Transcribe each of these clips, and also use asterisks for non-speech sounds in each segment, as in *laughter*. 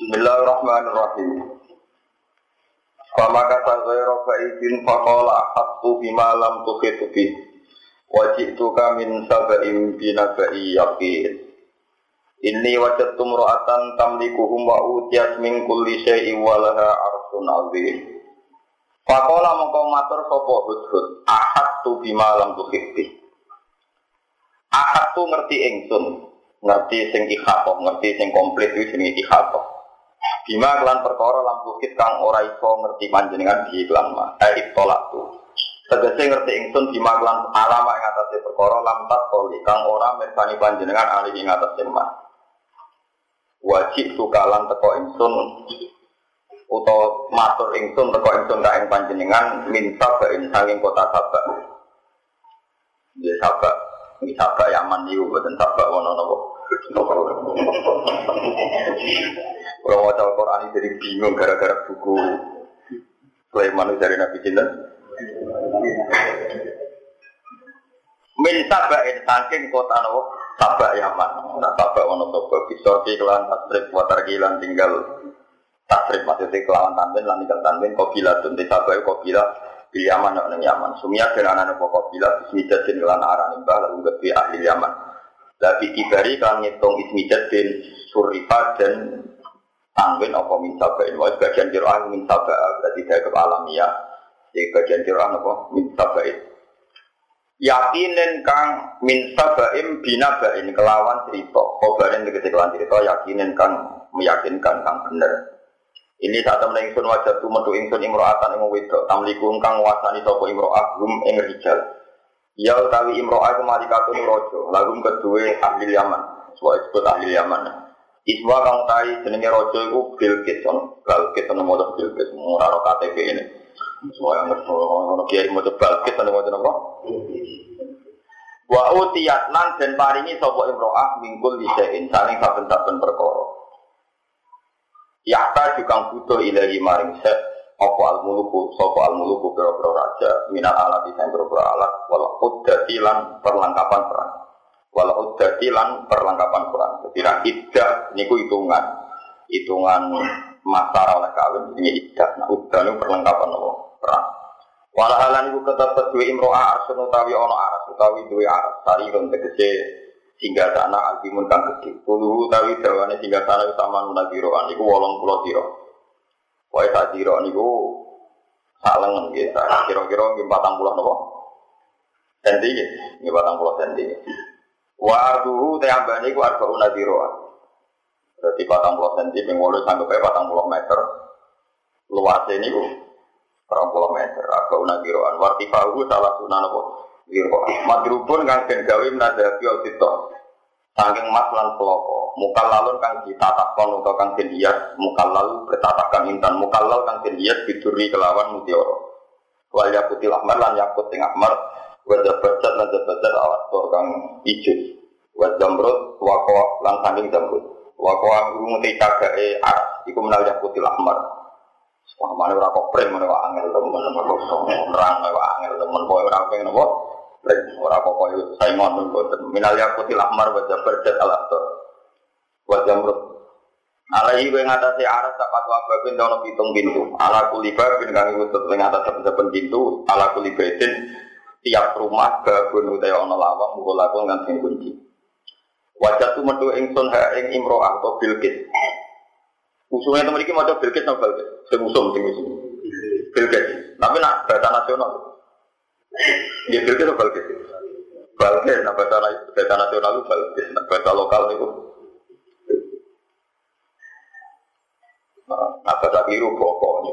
Bismillahirrahmanirrahim. Fama kata ghairu fa'idin faqala ahattu bima lam tuhit bi. Wajituka min sab'in binaba'i yaqin. Inni wajadtu mra'atan tamlikuhum wa utiyat min kulli syai'in wa laha arsun 'azim. Faqala mongko matur sapa hudhud, ahattu bima lam tuhit bi. Ahattu ngerti ingsun, ngerti sing ikhatoh, ngerti sing komplit itu jenenge ikhatoh. Bima kelan perkara lam bukit kang ora iso ngerti panjenengan di iklan ma. Eh tolak tu. Tegese ngerti ingsun bima kelan alama ing atase perkara lam tak kang ora mirsani panjenengan ali ing atase ma. Wajib sukalan teko ingsun utawa matur ingsun teko ingsun ka ing panjenengan min sabain saking kota sabak. Ya sabak, ini sabak Yaman niku boten sabak wono napa. Kalau mau tahu Quran ini jadi bingung gara-gara buku Sulaiman dari Nabi Cinta. Min sabain saking kota nopo sabak Yaman. Nah sabak wono sopo bisa kelan tasrif watar kilan tinggal tasrif maksudnya kelawan tanten lan tinggal tanten kobila tunti sabak kobila di Yaman nang Yaman. Sumia dengan anak pokok bila bismillah dan kelan arah nimbah lalu gede ahli Yaman. Tapi ibari kan ngitung ismijat bin surifa dan tanwin apa min sabain. Wah bagian kiroah min sabah berarti saya ke alamiah. Jadi bagian kiroah apa min sabain. Yakinin kang min sabaim binabain kelawan cerita. Kobarin kelawan cerita yakinin kang meyakinkan kang bener. Ini saat temen ingsun wajah tu metu ingsun imro'atan ing wedok tamlikum kang wasani sapa imro'ah hum ing rijal. Ya utawi imro'ah iku malikatun raja, lagum kedua ahli Yaman. Sebuah disebut ahli Yaman. Iswa kang tai jenenge raja iku Bilqis ono. Bilqis ono modal Bilqis ora ro KTP ini. Semua yang ono kiai modal Bilqis ono modal apa? Wa utiyat lan den paringi sapa imro'ah mingkul lisein saling saben-saben perkara. Yakta juga butuh ilahi maring set apa al muluku sapa al muluku pira-pira raja minal alat sing pira-pira alat wal uddati lan perlengkapan perang. Wal uddati lan perlengkapan perang. Jadi nak iddah niku hitungan. Hitungan masa oleh kawin ini iddah. Nah uddah niku perlengkapan apa? Perang. Wala halan iku ketepet duwe imro'ah arsun utawi ana aras utawi duwe aras. Sari kon tegese sehingga sana altimun kang gede. Puluh utawi dawane sehingga sana sama nunagiroan iku wolong pulau tiro. Wae sak tiro niku sak lengen nggih. Kira-kira nggih 40 napa? Senti nggih, nggih 40 senti. Wa arduhu tayambane iku arbauna diroan. Berarti 40 senti ping 8 sampai 40 meter. Luasnya niku 40 meter. Arbauna diroan. Wartifahu salah sunan apa? Diroan. Madrubun kang den gawe menadabi audito. Saking mas lan peloko, mukal lalun kang ditatakon atau kang den hias, mukal lalu bertatakan intan, mukal lalu kang den hias biduri kelawan mutioro. Wal yakutil ahmar lan yakut sing ahmar, wajah bercat lan jabacat awat tor kang ijo. Wajah jamrut wako lan saking jamrut. Wako anggung te cagae aras, iku menal yakutil ahmar. Wah, mana ora prem mana wae angel temen wae angel temen kowe ora pengen apa? Ora apa-apa itu Simon mboten. Minal yakutil ahmar wa jabardat al astor wa jamrut. Alaihi wa ngatasi aras sapat wa babin dono pitung pintu. Ala kuliba bin kang wutut ing atas saben pintu. Ala kulibaitin tiap rumah babun utai ana lawang mukul lakon kan sing kunci. Wajah tu metu ingsun ha ing imro'ah atau bilkis. Usulnya teman ini mau bilkis sama bilkis sing usum sing usum. Bilkis. Tapi nak bahasa nasional Ya Bilqis itu Balkis. Balkis, nah bahasa, bahasa nasional itu Balkis, nah bahasa lokal itu. Nah bahasa biru pokoknya.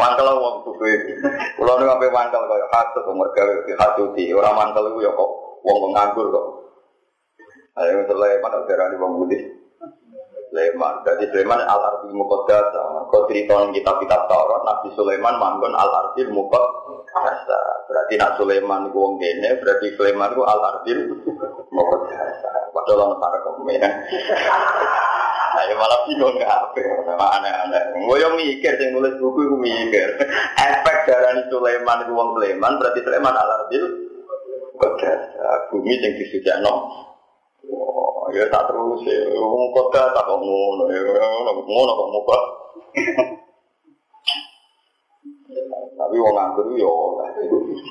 Mangkel wong buku ini. Kalau ini sampai mangkel kaya hasut, mereka hasuti. Orang mangkel itu ya kok wong nganggur kok. Ayo mana darah di wong budi. Sulaiman. Jadi Sulaiman al arbil muqaddas. Kau cerita kitab-kitab Taurat Nabi Sulaiman manggon al arbil muqaddas. Berarti nak Sulaiman ku wong kene, berarti Sulaiman ku al arbil muqaddas. Padahal orang para kemudian. Ayo malah bingung nggak apa, aneh-aneh. Gue yang mikir, yang nulis buku gue mikir. Efek darah Sulaiman itu wong Sulaiman, berarti Sulaiman al arbil muqaddas. Bumi yang disujakno. Ya tak terus ya. Wong kota tak ngono ya. Ngono kok muka. Tapi wong nganggur yo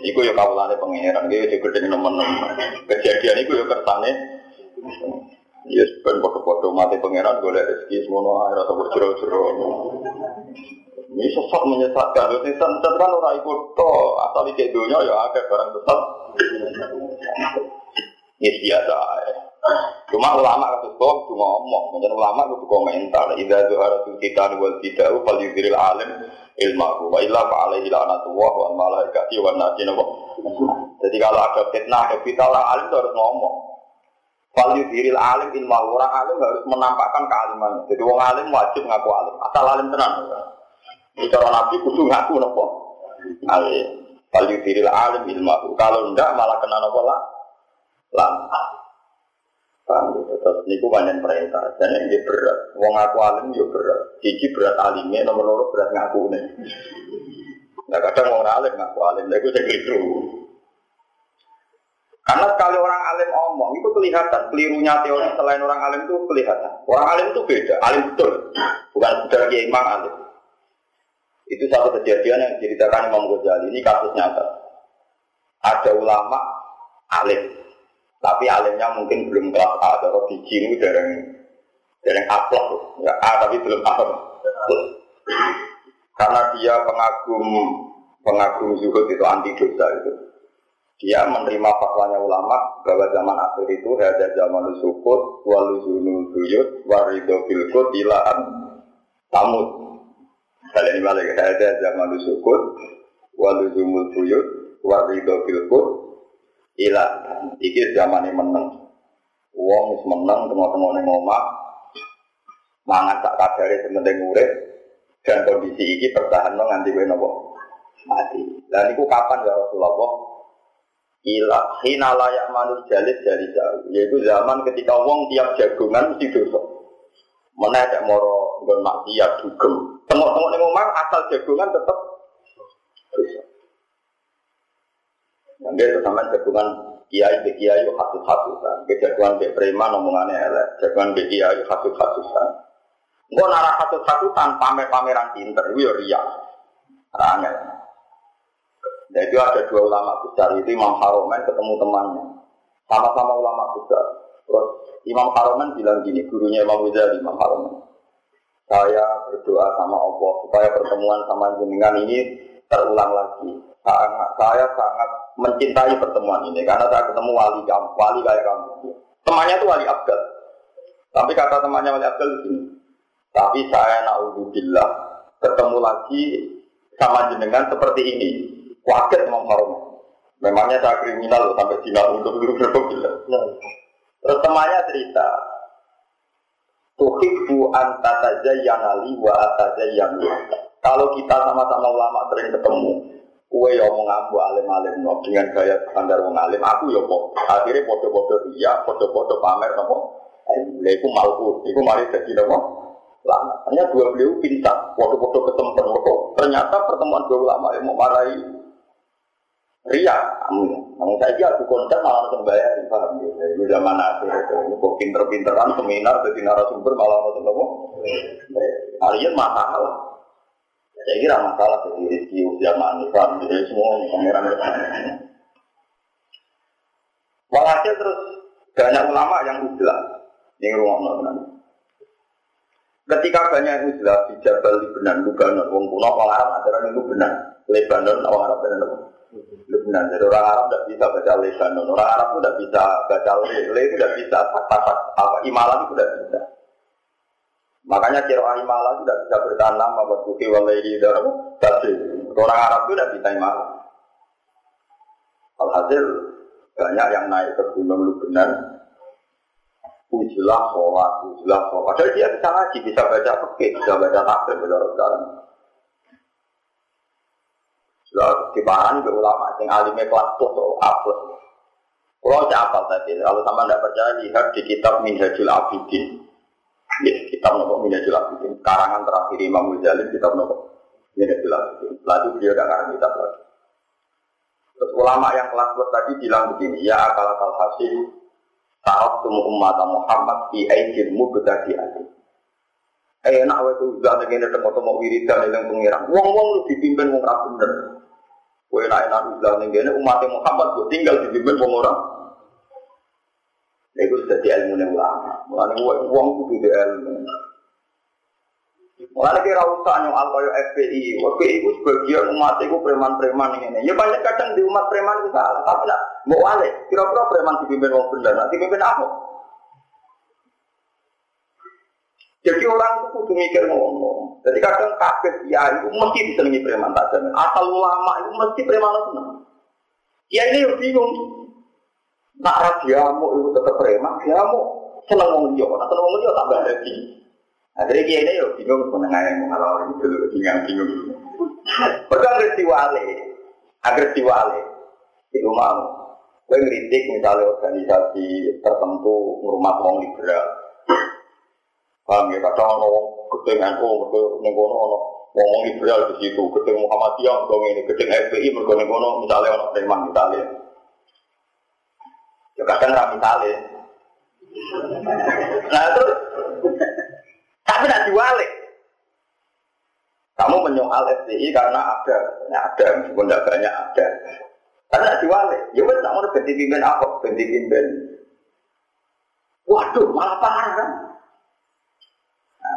iku yo kawulane pangeran iki yo gede nemen-nemen. Kejadian iku yo kersane Ya ben foto-foto mati pangeran golek rezeki semono ae rasa berjero-jero. Ini sesat menyesatkan. Terus sesat kan orang ikut to asal di dunia ya ada barang sesat. Ini biasa. Cuma ulama kasus kok cuma ngomong, menjadi ulama itu komentar. Ida zuhara tu kita wal tidak fal yudhiril alim ilmahu wa illa fa alaihi la'natullah wal malaikati wan nasi Jadi kalau ada fitnah, ada fitnah orang alim itu harus ngomong. Fal yudhiril alim ilmahu orang alim harus menampakkan kealimannya. Jadi orang alim wajib ngaku alim. Asal alim tenang. Ini cara Nabi kudu ngaku nopo. Alim. Fal yudhiril alim ilmahu. Kalau enggak malah kena nopo lah. Lah. Paham gitu. Terus niku perintah. Dan yang berat. Wong aku alim yo berat. Cici berat alimnya, nomor loro berat ngaku nih. Nah kadang orang alim ngaku alim, itu saya keliru. Karena sekali orang alim omong itu kelihatan kelirunya teori selain orang alim itu kelihatan. Orang alim itu beda, alim betul, bukan sekedar kiai imam alim. Itu satu kejadian yang diceritakan Imam Ghazali ini kasus nyata. Ada ulama alim, tapi alimnya mungkin belum kelas A atau biji ini dari dari aplok, ya A tapi belum A. Karena dia pengagum pengagum zuhud itu anti dosa itu. Dia menerima fatwanya ulama bahwa zaman akhir itu ada zaman sukut, waluzunul buyut, warido bilkut, ilaan tamut. Kalian ini balik ada zaman sukut, waluzunul buyut, warido bilkut, Ila, iki zaman ini menang. Uang wis menang tengah-tengah ning omah. Mangan tak kadare sementing urip dan kondisi iki bertahan no nganti kowe napa? Mati. Lah niku kapan ya Rasulullah? Ila hina layak manus jalit dari jauh. Yaitu zaman ketika wong tiap jagungan mesti dosa. Mana ada moro nggon maksiat dugem. Tengok-tengok ning omah asal jagungan tetep dosa. Dia sama jagungan kiai be kiai yo hatut hatutan. Ke jagungan be preman omongannya elek. Jagungan be kiai hatut hatutan. Gue narah hatut hatutan pamer pameran pinter. Itu yo riak. Rangel. Nah itu ada dua ulama besar itu Imam Haromen ketemu temannya. Sama-sama ulama besar. Terus Imam Haromen bilang gini, gurunya Imam Ghazali, Imam Haromen. Saya berdoa sama Allah supaya pertemuan sama jenengan ini terulang lagi. Sangat, saya sangat mencintai pertemuan ini karena saya ketemu wali kamu, wali kayak kamu. Temannya itu wali Abdul. Tapi kata temannya wali Abdul begini. Tapi saya naudzubillah ketemu lagi sama jenengan seperti ini. Wajar Imam Harum. Memangnya saya kriminal loh sampai Cina untuk duduk bilang. Terus temannya cerita, Tuhibbu antatazayyana li wa atazayyanu. Kalau kita sama-sama ulama sering ketemu, kue yang mau ngambu alim-alim no, dengan gaya standar wong aku ya kok akhirnya foto-foto dia, foto-foto pamer nopo, Lha iku malku, iku mari jadi nopo. Lama. Hanya dua beliau pintar, foto-foto ketemu foto. Ternyata pertemuan dua ulama yang mau marahi Ria, kamu Namun saya aku konten malah langsung bayar, paham ya? Itu zaman itu kok pinter-pinteran seminar, jadi narasumber malah langsung nopo. Kalian masalah. Saya kira masalah jadi rezeki usia manifan, jadi semua pangeran Walhasil terus banyak ulama yang udah yang rumah nonton. Ketika banyak udah di Jabal Lebanon, Lebanon, wong kuno orang Arab adalah itu benar. Lebanon, orang Arab benar. Lebanon, jadi orang Arab tidak bisa baca Lebanon, orang Arab tidak bisa baca Le, Le itu tidak bisa, tak apa imalan itu tidak bisa. Makanya kira imalah itu tidak bisa bertahan lama buat bukti walaili dalam tafsir. Orang Arab itu tidak bisa imalah. Alhasil banyak yang naik ke gunung Lebanon Ujilah sholat, ujilah sholat. Padahal dia bisa ngaji, bisa baca fikih, bisa baca tafsir, baca sekarang. Sudah diparani ke ulama, yang alimnya kelas plus atau A plus. Kalau saya apal tadi, kalau sama tidak percaya lihat di kitab Minhajul Abidin. Ya, kitab nopo Minhajul Abidin. Karangan terakhir Imam Ghazali kitab nopo Minhajul Abidin. Itu beliau tidak ngarang kitab lagi. Terus ulama yang kelas tadi bilang begini, ya akal akal hasil Tarok tumu umat Muhammad di aidilmu betadi ati. Eh enak wae tuh udah ngene temu-temu wiridan yang pengiran. Wong-wong lu dipimpin wong ra bener. Kowe enak enak udah ngene umat Muhammad kok tinggal dipimpin wong ora. Iku sudah di ilmu ulama. Mulane wong kudu di ilmu. Mulane kira usah nyong kaya FPI. FPI itu sebagian umat itu preman-preman ini. Ya banyak kadang di umat preman itu salah. Tapi nak mau wale. Kira-kira preman dipimpin wong bener. Nanti pimpin apa? Jadi orang itu kudu mikir ngono. Jadi kadang kafir ya itu mesti disenangi preman tak jamin. Asal ulama itu mesti preman seneng. Ya ini yang bingung. Nak radiamu itu tetap preman, diamu seneng wong liya, nak seneng wong liya tambah dadi. Nah, jadi kiai ini ya bingung menengah yang mengalami itu bingung bingung. Pertama agar diwale, agar diwale, itu mau. Gue ngeritik misalnya organisasi tertentu ngurmat wong liberal, Paham ya, kadang ono wong gedeng NU, mergo ning liberal di situ, gedeng Muhammadiyah dong ini, gedeng FPI mergo ning misalnya ono preman misalnya. Ya kadang ra misalnya. Nah terus tapi nak diwalik. Kamu menyoal FPI karena ada, ya ada, meskipun tidak banyak ada. Karena diwalik, ya wes nak mau ganti pimpin apa, ganti pimpin. Waduh, malah parah kan?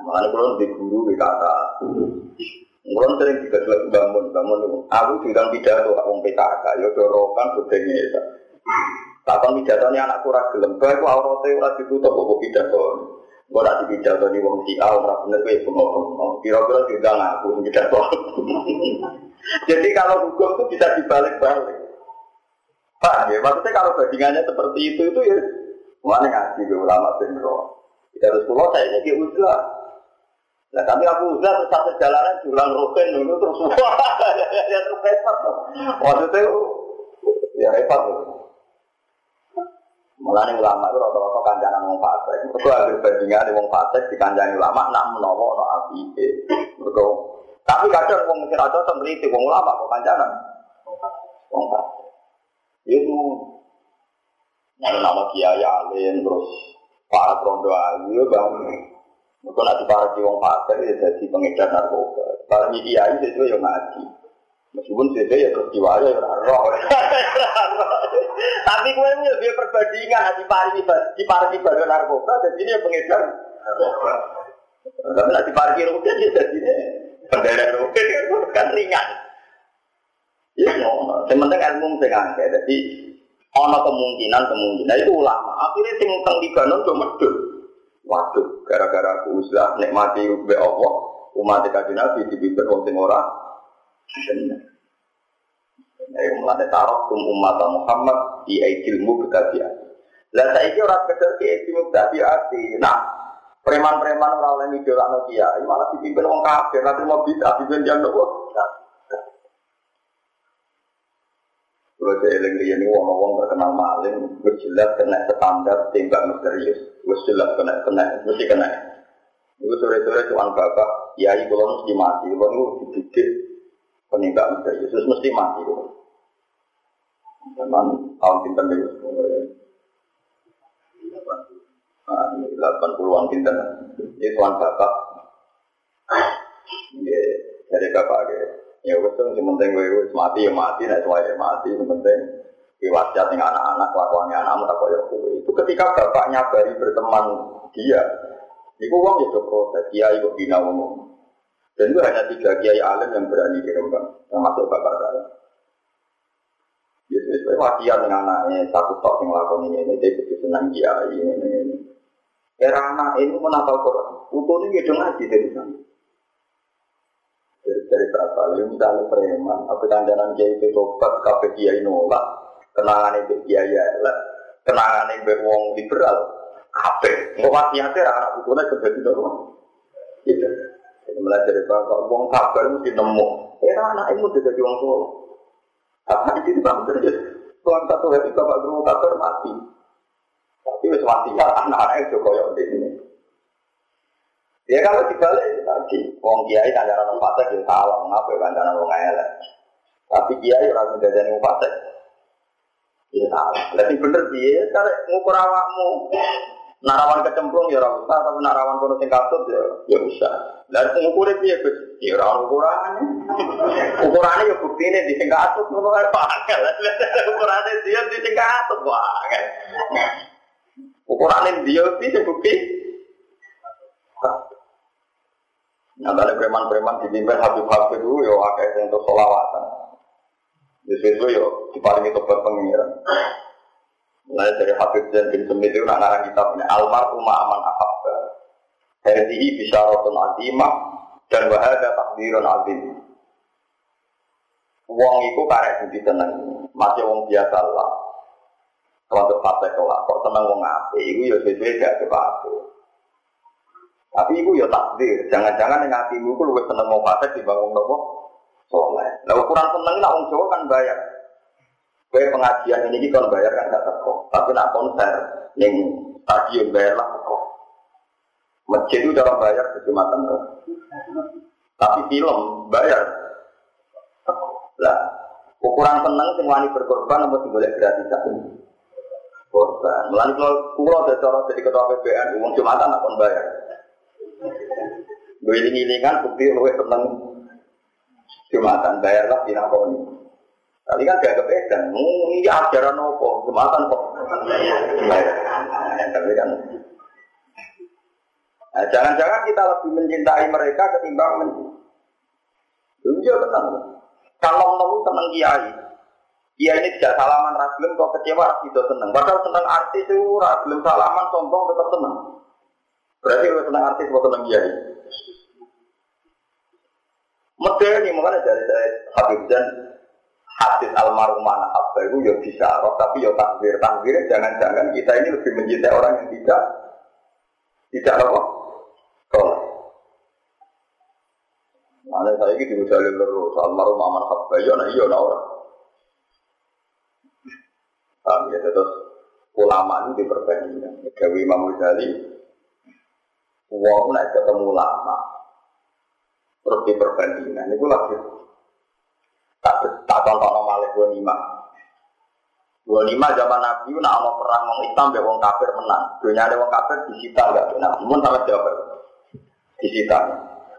Malah kalau di guru di kata, kalau sering juga jelas bangun bangun itu. Aku bilang pidato aku PKK, yo dorokan bedanya ya. Kapan pidato ini anak kurang gelem, kau aku auratnya ora ditutup kok pidato. Gue nanti pidato di wong si Al, ora bener gue pengomong. Kira-kira juga ngaku pidato. *laughs* Jadi kalau hukum itu bisa dibalik-balik. Pak, ya, maksudnya kalau bandingannya seperti itu itu ya mana ngaji ke ulama benro. Kita harus pulau saya jadi uzlah. Nah tapi aku udah terus satu jalanan jualan roken dulu terus wah *laughs* ya terus repot. Maksudnya ya repot. Mulane ulama itu rata-rata kancanan wong fasik. Mergo akhir bandingan wong fasik dikancani ulama nak menawa ana apike. Mergo tapi kadang wong sing rada semriti wong ulama kok kancanan. Wong fasik. Itu nama kiai alim terus para rondo ayu bang mereka nanti para wong pasar ya pengedar narkoba. Para kiai itu ya ngaji. Meskipun saya ya diwaya ya roh. *laughs* Tapi gue ini lebih perbandingan di pari di pari ibadah narkoba dan ini pengedar narkoba. Tapi nanti parkir rupiah dia jadi ini bendera rupiah kan ringan. Ya, no, sementara ilmu sing akeh. Jadi ana kemungkinan kemungkinan itu ulama. Akhirnya sing teng Libanon cuma medhot. Waduh, gara-gara aku usah nikmati be Allah, umat kaji Nabi dipimpin wong sing ora bener. Ayo mulai taruh tum umat Muhammad di aidilmu kekajian. Lah saya kira orang kecil di aidilmu kekajian. Nah, preman-preman orang lain itu lah kiai malah dipimpin wong kafir, nanti mau bisa dipimpin yang nopo. Kalau saya eling ini wong wong terkenal maling, gue jelas kena standar tembak misterius, gue jelas kena kena, mesti kena. Gue sore sore cuman bapak, ibu lo mesti mati, itu dididik penembak misterius, terus mesti mati. Teman tahun pinter nih, delapan puluhan pinter, ini tuan bapak, dari bapak. Ya wes tuh penting gue mati ya mati, nah cuma ya mati, penting diwasiat dengan anak-anak, kelakuannya anakmu tak koyok gue. Itu ketika bapak nyabari berteman dia, itu uang itu proses, dia ikut bina umum. Dan itu hanya tiga kiai alim yang berani Rembang, termasuk bapak saya. Yesus itu wasiat dengan anaknya, satu tok yang lakon ini, ini dia ikut senang kiai, ini, ini, ini. Era anak ini menapal Quran, utuhnya gitu ngaji dari sana. Dari berapa lalu misalnya preman apa kandanan kiai itu tobat kafe kiai nolak kenangan itu kiai ya kenangan itu wong liberal kafe nggak wasiatnya anak di dalam. Gitu mulai dari bapak wong kabar mesti nemu era anak itu jadi wong tua apa di situ bang terus tuan satu hari bapak guru kabar mati tapi wasiat anak-anak itu koyok ini Ya kalau dibalik tadi, wong kiai kancaran wong fasik ya salah, ngapa kancaran wong elek. Tapi kiai orang menjadi wong fasik. Ya salah. Lagi bener dia, kalau ngukur awakmu, narawan kecemplung ya ora usah, tapi narawan kono sing katut ya ya usah. Lah ngukure piye Gus? Ya ora ukurane. Ukurane *laughs* ya buktine di sing katut ngono ae pakel. *laughs* Ukurane dia di sing katut wae. Ukurane dia di sing bukti. Nah, dari preman-preman dipimpin Habib-Habib itu, ya akeh yang untuk solawatan. Di situ ya diparingi tobat pengiran. Mulai dari Habib dan bin Semit itu nak ngarang kitabnya Almar Umma Aman Ahabba. Hadihi bisyaratun azimah dan bahada takdirun azim. Wong itu karek budi tenang, masih wong biasa lah. Untuk partai kelak, kok tenang wong ape, itu ya sesuai gak kebaku. Tapi itu ya takdir, jangan-jangan yang hatimu itu lebih seneng mau partai dibangun nopo soleh. Nah ukuran seneng lah wong Jawa kan bayar. Kue pengajian ini kan bayar kan gak teko, tapi nak konser yang stadion bayar lah teko. Masjid itu cara bayar kejumatan tuh. Tapi film bayar. Lah, ukuran seneng sing wani berkorban apa sing boleh gratisan? Korban. Mulane kalau kulo ada cara jadi ketua PBN, uang jumatan nak kon bayar. Gue ini kan bukti luwe seneng jumatan bayar lah di nakoni. Tapi kan gak kepedan, ini ajaran apa, jumatan kok. Tapi kan Nah, jangan-jangan kita lebih mencintai mereka ketimbang men. Iya tenang. Kalau mau tenang kiai, kiai ini tidak salaman ragilem kok kecewa tidak seneng. Padahal seneng artis itu ragilem salaman sombong tetap seneng. Berarti kalau seneng artis kok seneng kiai. Medeni makanya dari saya Habib dan hadis almarhumah apa itu ya bisa roh tapi ya takbir takbir jangan-jangan kita ini lebih mencintai orang yang tidak tidak apa Tolak. Mana saya ini diujalin terus, almarhum aman habba, iya nah iya nah orang. Paham ya, terus ulama ini diperbandingkan. Gawi Imam Ghazali, uang naik ketemu ulama, terus diperbandingkan. Itu lagi tak tak contoh dua lima. Dua lima zaman Nabi, nak mau perang mau Islam, dia wong kafir menang. Dunia ada wong kafir disita nggak? Nabi pun sama jawab disita.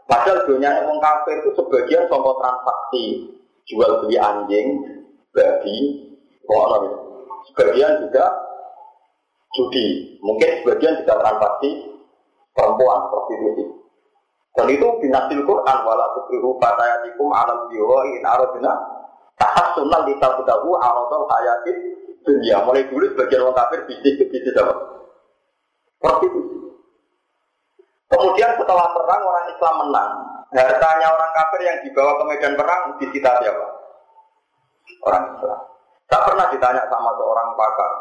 Padahal dunia yang kafir itu sebagian contoh transaksi jual beli anjing, babi, orang Sebagian juga judi, mungkin sebagian juga transaksi perempuan prostitusi. Dan itu binasil Quran wala tukrihu fatayatikum alam biwa in aradina tahassunan di tahu aradul hayatin dunia. Mulai dulu sebagian orang kafir bisnis ke bisnis apa? Prostitusi. Kemudian setelah perang orang Islam menang, hartanya orang kafir yang dibawa ke medan perang disita siapa? Orang Islam. Tak pernah ditanya sama seorang pakar,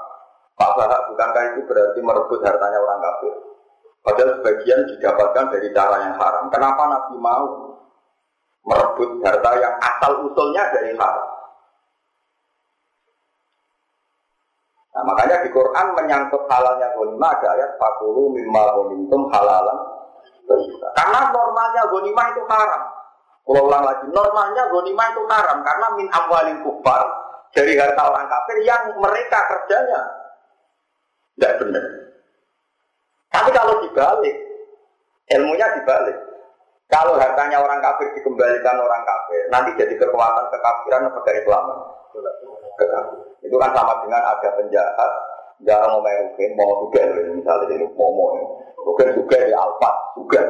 Pak Bahak bukankah itu berarti merebut hartanya orang kafir? Padahal sebagian didapatkan dari cara yang haram. Kenapa Nabi mau merebut harta yang asal usulnya dari haram? Nah, makanya di Quran menyangkut halalnya gonima ada ayat fakulu mimma gonimtum halalan karena normalnya gonimah itu haram. Kalau ulang lagi, normalnya gonimah itu haram karena min amwalin kufar dari harta orang kafir yang mereka kerjanya tidak benar. Tapi kalau dibalik, ilmunya dibalik. Kalau hartanya orang kafir dikembalikan orang kafir, nanti jadi kekuatan kekafiran atau keislaman. Itu kan sama dengan ada penjahat, jarang mau main mau juga misalnya jadi mau Bukan juga di Alphard, juga.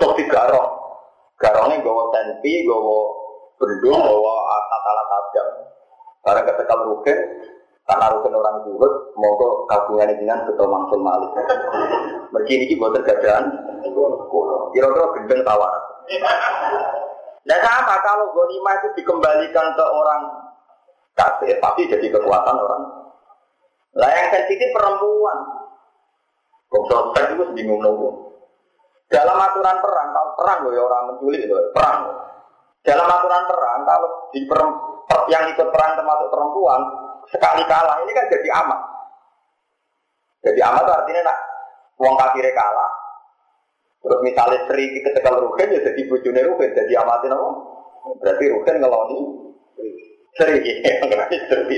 Terus di Garong. Garongnya gawa tempi, gawa bendung, gawa alat-alat tajam. Barang ketekal rugen, karena rugen orang juhud, ke kagungan dengan betul mangsul malik. Mergi ini buat tergadaan, kira-kira gendeng tawar. Dan sama kalau gonima itu dikembalikan ke orang kafir, pasti jadi kekuatan orang. Lah yang sensitif perempuan, Kok prospek itu bingung nopo. Dalam aturan perang, kalau perang loh ya orang menculik loh, perang. Dalam aturan perang, kalau di per, yang ikut perang termasuk perempuan, sekali kalah ini kan jadi amat. Jadi amat artinya nak uang kafir kalah. Terus misalnya Sri ketika Rugen ya jadi bujune Rugen, jadi amatin apa? Berarti Rugen ngeloni Sri, Sri.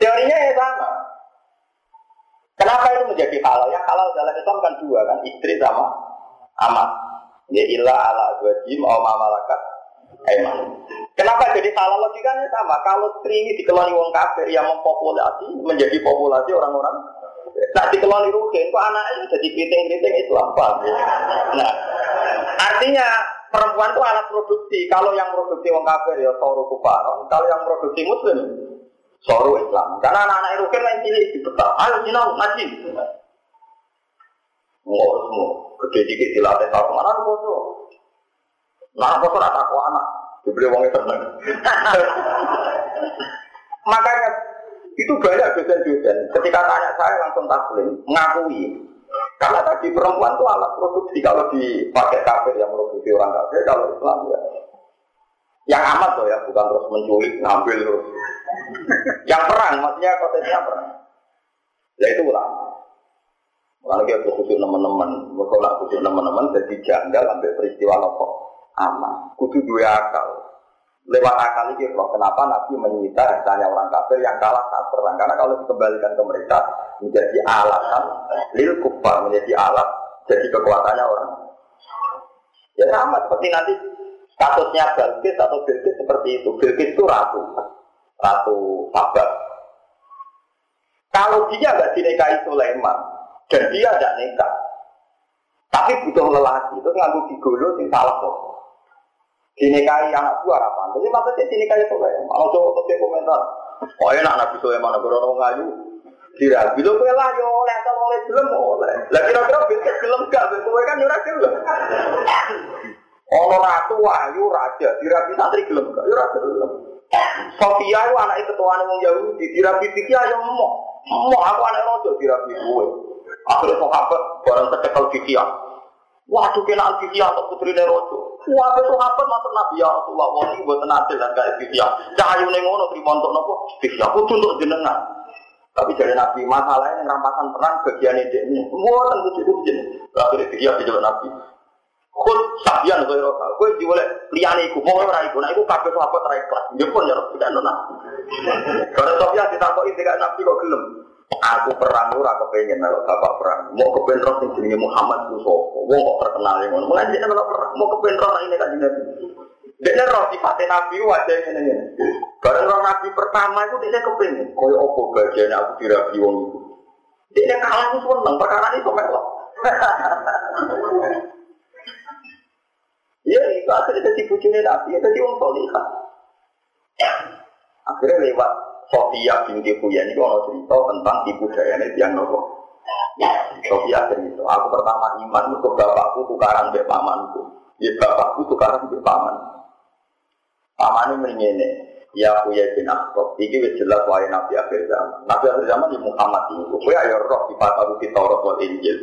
Teorinya ya sama. Kenapa itu menjadi halal? Ya halal dalam Islam kan dua kan, istri sama amat. Ya ilah ala azwajim atau mamalakat Emang. Kenapa jadi halal logikanya sama? Kalau istri ini dikeloni wong kafir yang mempopulasi menjadi populasi orang-orang Nah dikeloni rugen, kok anaknya jadi keriting-keriting Islam, paham? Nah, artinya perempuan itu alat produksi. Kalau yang produksi wong kafir ya soru kufaron. Kalau yang produksi muslim soru Islam. Karena anak-anak itu kan main cilik dibetak. Ayo sinau ngaji. Mau semua gede dikit dilatih tahu mana poso. Nah poso rata anak dibeli uangnya tenang. Makanya itu banyak dosen-dosen. Ketika tanya saya langsung taslim, mengakui karena tadi perempuan itu alat produksi kalau dipakai kafir yang produksi orang kafir, kalau Islam ya yang amat loh ya, bukan terus menculik, ngambil terus. yang perang, maksudnya konteksnya perang. Ya itu ulama. Kalau kita khusus teman-teman, mereka nak khusus teman-teman jadi janggal ambil peristiwa nopo aman. Kudu dua akal. Lewat akal ini loh, kenapa Nabi menyita hartanya orang kafir yang kalah saat perang. Karena kalau dikembalikan ke mereka, menjadi alatan, lil kufar menjadi alat, jadi kekuatannya orang. Ya sama seperti nanti kasusnya Bilqis atau Bilqis seperti itu. Bilqis itu ratu, ratu sabar. Kalau dia nggak dinikahi Sulaiman dan dia tidak nikah, tapi butuh lelaki, itu nganggu digolo sing salah kok dinikahi anak buah apa? Jadi maksudnya dinikahi Sulaiman. Kalau coba ke komentar, oh enak Nabi Sulaiman, gue orang ngayu. Dirabi lo kue lah yo oleh atau oleh belum oleh. Lah kira-kira bilkis belum gak, kowe kan ora gelem. Ono ratu wahyu raja, dirabi santri gelem gak? Yo ora gelem. Sofia itu anak ketuaan wong Yahudi, dirabi pikir ayo mau. Mau aku anak rojo dirabi gue. Akhirnya sahabat barang tercekel fikih. Waduh kena fikih atau putri rojo. Suatu sahabat masuk Nabi ya Rasulullah, wong ini buat adil dan gak ikhya. Cahayu nengono terima untuk nopo, ikhya. Aku untuk jenengan. Tapi dari Nabi masalahnya yang rampasan perang bagian ini. Semua tentu cukup jenis. Akhirnya ikhya di jalan Nabi. Kul sabian kau roka, kau boleh liane iku, mau ora iku, nah iku kabeh sahabat ra ikhlas. Dia pun ya tidak nona. Kalau Sofyan ditakoki tidak Nabi kok gelem. Aku perang ora kepengen kalau bapak perang. Mau kepengen roh sing jenenge Muhammad ku sapa? Wong kok terkenal ngono. Dia kalau perang mau kepengen roh ini kan Nabi. Dia roh sifatnya Nabi wajah ini ini. Bareng roh Nabi pertama itu dia kepengen. Koyo opo bagian aku dirabi wong itu. Dia kalah itu seneng perkara itu melok. Ya itu akhirnya jadi bujurnya Nabi, jadi wong solihah. Akhirnya lewat Sofia binti Huyan itu ada cerita tentang ibu dayanya yang nopo. Sofia cerita, aku pertama iman ke bapakku tukaran be pamanku. Ya bapakku tukaran be paman. Paman ini menyene, ya Huya bin Akhtab. Ini wis jelas wae Nabi akhir zaman. Nabi akhir zaman ya Muhammad ini. Kowe ayo roh di aku di Taurat wal Injil.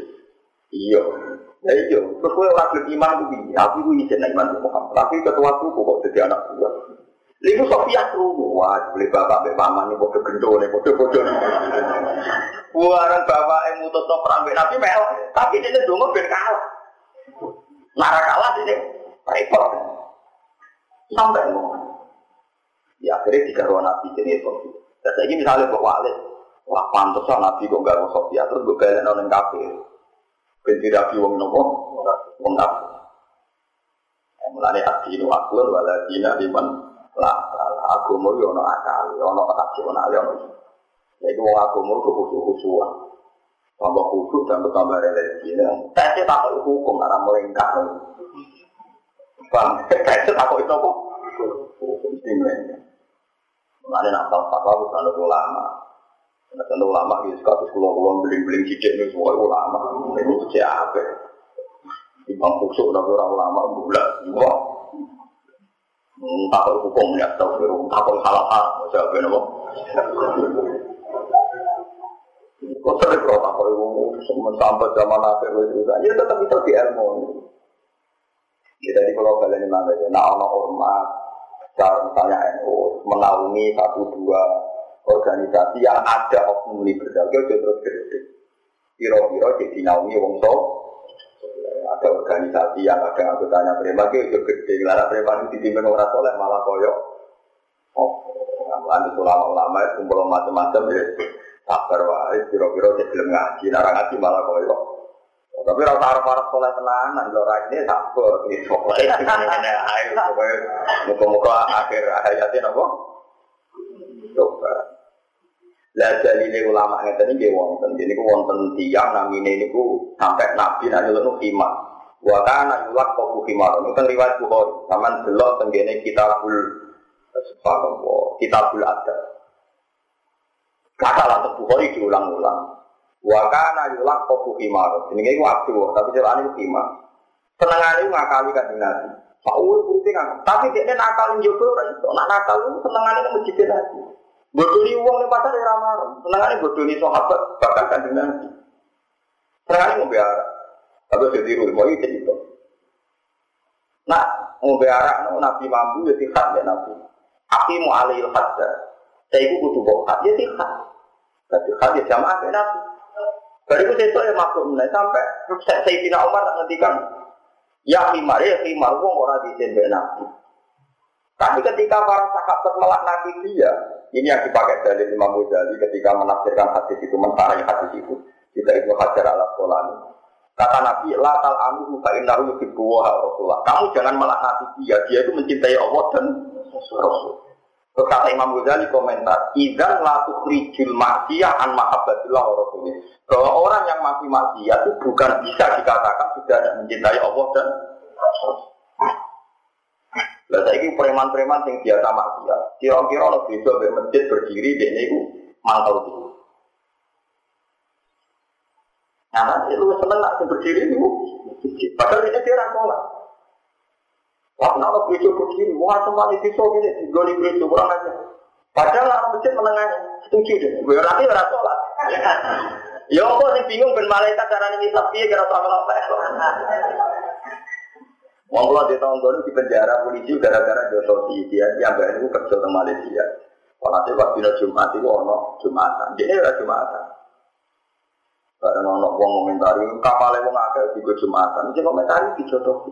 Iya. Ya iya, terus kowe ora iman ku piye? Aku ku izin iman Muhammad. Tapi ketua suku kok jadi anak buah. Lalu Sofia krungu, wah beli bapak beli bodoh gendo nih bodoh bodoh. Buaran bapak mutus no perang Nabi mel, tapi dia dulu ben kalah. Nara kalah ini repot. Sampai ngomong. Ya akhirnya ruang Nabi jadi Sofia. Dan misalnya Pak Walid, wah pantas Nabi kok gak mau Sofia terus gue balik nonton kafe. Benci Nabi wong nopo, wong kafe. Mulane adinu aklun waladina liman lah agama yo ono akal, ono rasional, ono jadi wong agama itu khusus-khususan. Tambah khusus dan bertambah religi. Tesnya tak hukum karena melengkap. Bang, tesnya tak itu apa? Hukum timnya. Mengenai nakal fatwa bukan ulama. Tentu ulama di kasus pulau pulau beling-beling sidik ini semua ulama. Ini siapa? Imam khusus tapi orang ulama bulat. Takut hukum ya astagfirullah takut salah hal jawab apa kok sering kalau takut hukum? Sampai zaman akhir itu ya tetap itu di ilmu ya jadi kalau kalian ini mana ya nah orang ormas cara misalnya NU menaungi satu dua organisasi yang ada oknum liberal. Itu terus gede kira-kira jadi naungi wong sok ada organisasi yang ada anggotanya preman itu gede lara preman itu dipimpin orang soleh malah koyo oh Lantas ulama-ulama itu kumpul macam-macam ya. Sabar wae, kira-kira dia belum ngaji, nara ngaji malah koyo. Tapi rasa arah para soleh tenanan, lo ini sabar, ini soleh, *laughs* ini ayo, pokoknya muka-muka akhir hayatnya apa? Coba. Lah ini ulama tadi dia wonten, jadi ku wonten namine ini ku sampai nabi nanti lalu khimar. Wa kana yulak khimar. Ini kan riwayat Bukhari. Taman delok tenggene kitabul subhanallah, kitabul adab. Kata lah Bukhari diulang-ulang. Wa kana yulak kau khimar. Ini ini waktu, tapi jalan ini khimar. Senengannya ngakali kan nabi. Pak Uwe putih kan, tapi dia nakal jodoh kan, nak nakal itu senengannya kan masjid nabi. Bodoni uang di pasar ya ramar. Senangannya bodoni sahabat bahkan kanjeng Nabi. Senangannya mau biara. Tapi jadi rumah itu itu. Nah, mau biara, Nabi mampu ya tihat ya Nabi. Aku mau alih hadda. Saya itu butuh bokat ya tihat. Tapi tihat ya jamaah ya Nabi. Dari itu saya ya maklum sampai saya Sayyidina Umar ngendikan ya khimar ya khimar uang orang di sini Nabi. Tapi ketika para sahabat melaknati dia, ini yang dipakai dari Imam Ghazali ketika menafsirkan hadis itu, mensarai hadis itu. Kita itu hajar ala kolani. Kata Nabi, la tal anu fa innahu yuhibbu Rasulullah. Kamu jangan melaknati dia, dia itu mencintai Allah dan Rasul. Terus kata Imam Ghazali komentar, "Idzan la tukhrijul ma'siyah an mahabbatillah wa rasulih." Bahwa orang yang masih maksiat itu bukan bisa dikatakan sudah mencintai Allah dan Rasul. Lah saiki preman-preman sing biasa maksiat, kira-kira ono beda mbek masjid berdiri dene iku mangkel itu. Nah, lu seneng nak berdiri itu, padahal ini dia orang sholat. Wah, kenapa gereja berdiri? Wah, semua itu so gini, digoli gereja kurang aja. Padahal orang masjid menengah setuju deh. Gue nanti orang sholat. Ya apa sih bingung ben malaikat cara ini piye kira sama apa Wong kula di tahun dulu di penjara polisi gara-gara si dia yang gak itu kerja di Malaysia. Walhasil pas dina Jumat itu ono Jumatan. Dia ora Jumatan. Karena ono wong komentari kapale wong akeh di Jumatan. Iki komentari di jodoh.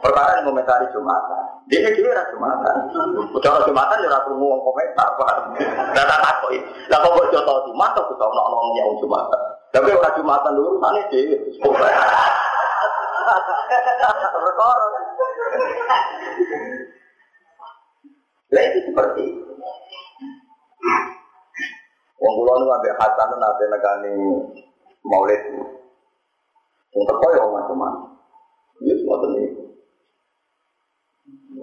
Perkara yang komentari Jumatan. Dia dhewe ora Jumatan. Udah Jumatan ya ora krungu wong komentar. Lah tak takoki. Lah kok jodoh Jumat kok ono ono wong Jumatan. Tapi ora Jumatan dulu sana dhewe. *laughs* Perkara. Lah seperti. Wong kula nu ambek Hasan nate negani Maulid. Wong teko ya macam-macam. Ya semua ini.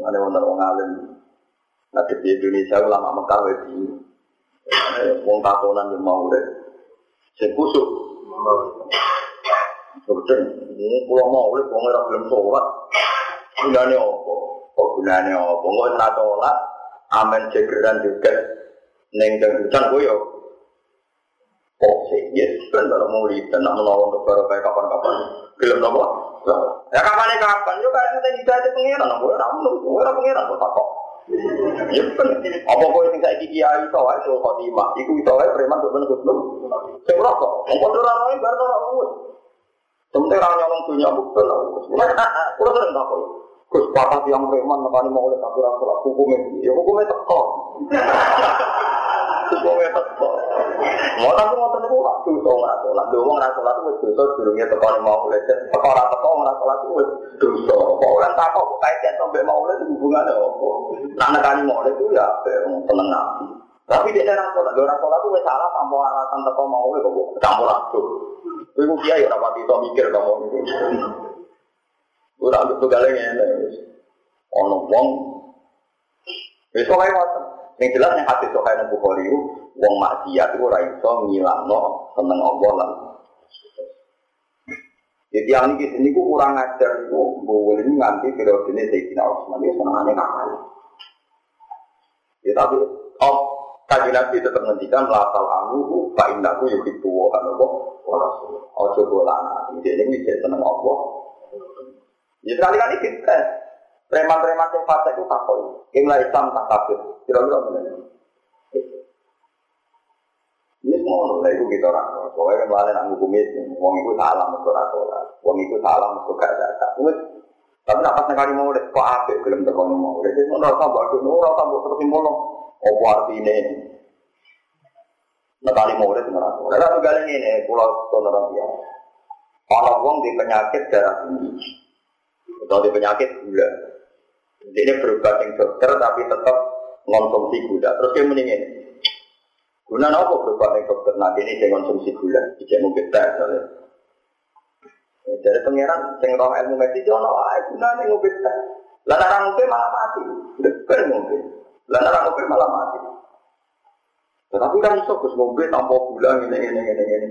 Ada wong wong alim. Di Indonesia ulama Mekah wedi. Wong tatonan yang Maulid. Sing kusuk. Betul, ini pulau mau oleh pulau nggak belum sholat. Gunanya apa? Oh gunanya apa? Nggak pernah sholat. Amin cegeran juga. Neng dan hujan gue yo. Oh sih, yes. Kan kalau mau lihat dan menolong untuk baru kayak kapan-kapan. Film apa? Ya kapan kapan? Yo kan kita tidak ada pengiran. Gue ramu, gue ramu pengiran. Gue takut. Ya kan, apa kau yang saya gigi ayi tahu itu khotimah, iku itu aja preman tuh benar. Saya merasa, engkau tuh orang lain baru orang ngurus. Sementara orang nyolong dunia bukan lah. Kurang sering tak kok. Gus patah yang preman nekani mau oleh tapi rasul hukumnya, ya hukumnya teko. *laughs* Hukumnya teko. Mau tapi mau tentu lah dosa nggak sholat. Dua nggak sholat itu dosa sebelumnya teko mau oleh teko orang teko nggak itu dosa. Kok orang takut kaitan sampai mau oleh hubungannya apa? Nah nekani mau oleh itu ya seneng nabi. Tapi dia orang sholat, orang sholat itu salah tanpa alasan teko mau oleh kok campur aduk. Ibu kiai ya rapat itu mikir kamu itu. Gue tak betul galeng ya, ono wong. Besok kayak apa? Yang jelas yang hati sokai nang bukhari itu, wong maksiat itu ora iso ngilangno seneng Allah. Jadi yang ini sini ku kurang ajar itu, boleh ini nganti periode ini Sayyidina Utsman itu senengannya nakal. Ya tapi, oh, kaji nabi tetap menghentikan latal anu, pak indahku yuk itu kan Allah, ojo bolana. Jadi ini bisa seneng Allah. Ya sekali-kali kita, preman-preman yang fase itu takoi, lah Islam tak kafir, kira-kira benar. Ini semua lah itu kita orang, soalnya kan balik nak itu, wong itu salah mereka rasulah, wong itu salah mereka gak zakat. Tapi nak pas nekali mau kok ape belum terkono mau, jadi mau rasa buat dulu, rasa buat terus simbol Apa artinya? Nekali murid merasa. Lalu satu kali ini, pulau toleran dia. Kalau wong di penyakit darah tinggi, atau di penyakit gula, jadi berubah yang dokter tapi tetap konsumsi gula. Terus dia mendingin, guna apa berubah yang dokter? Nanti ini dia konsumsi gula, tidak mungkin tak. Jadi pangeran sing roh ilmu medis yo ono ae gunane ngopi teh. Lah nek ngopi malah mati. Bener ngopi. Lah malah mati. Tetapi kan iso Gus ngopi tanpa gula ngene ngene ngene ngene.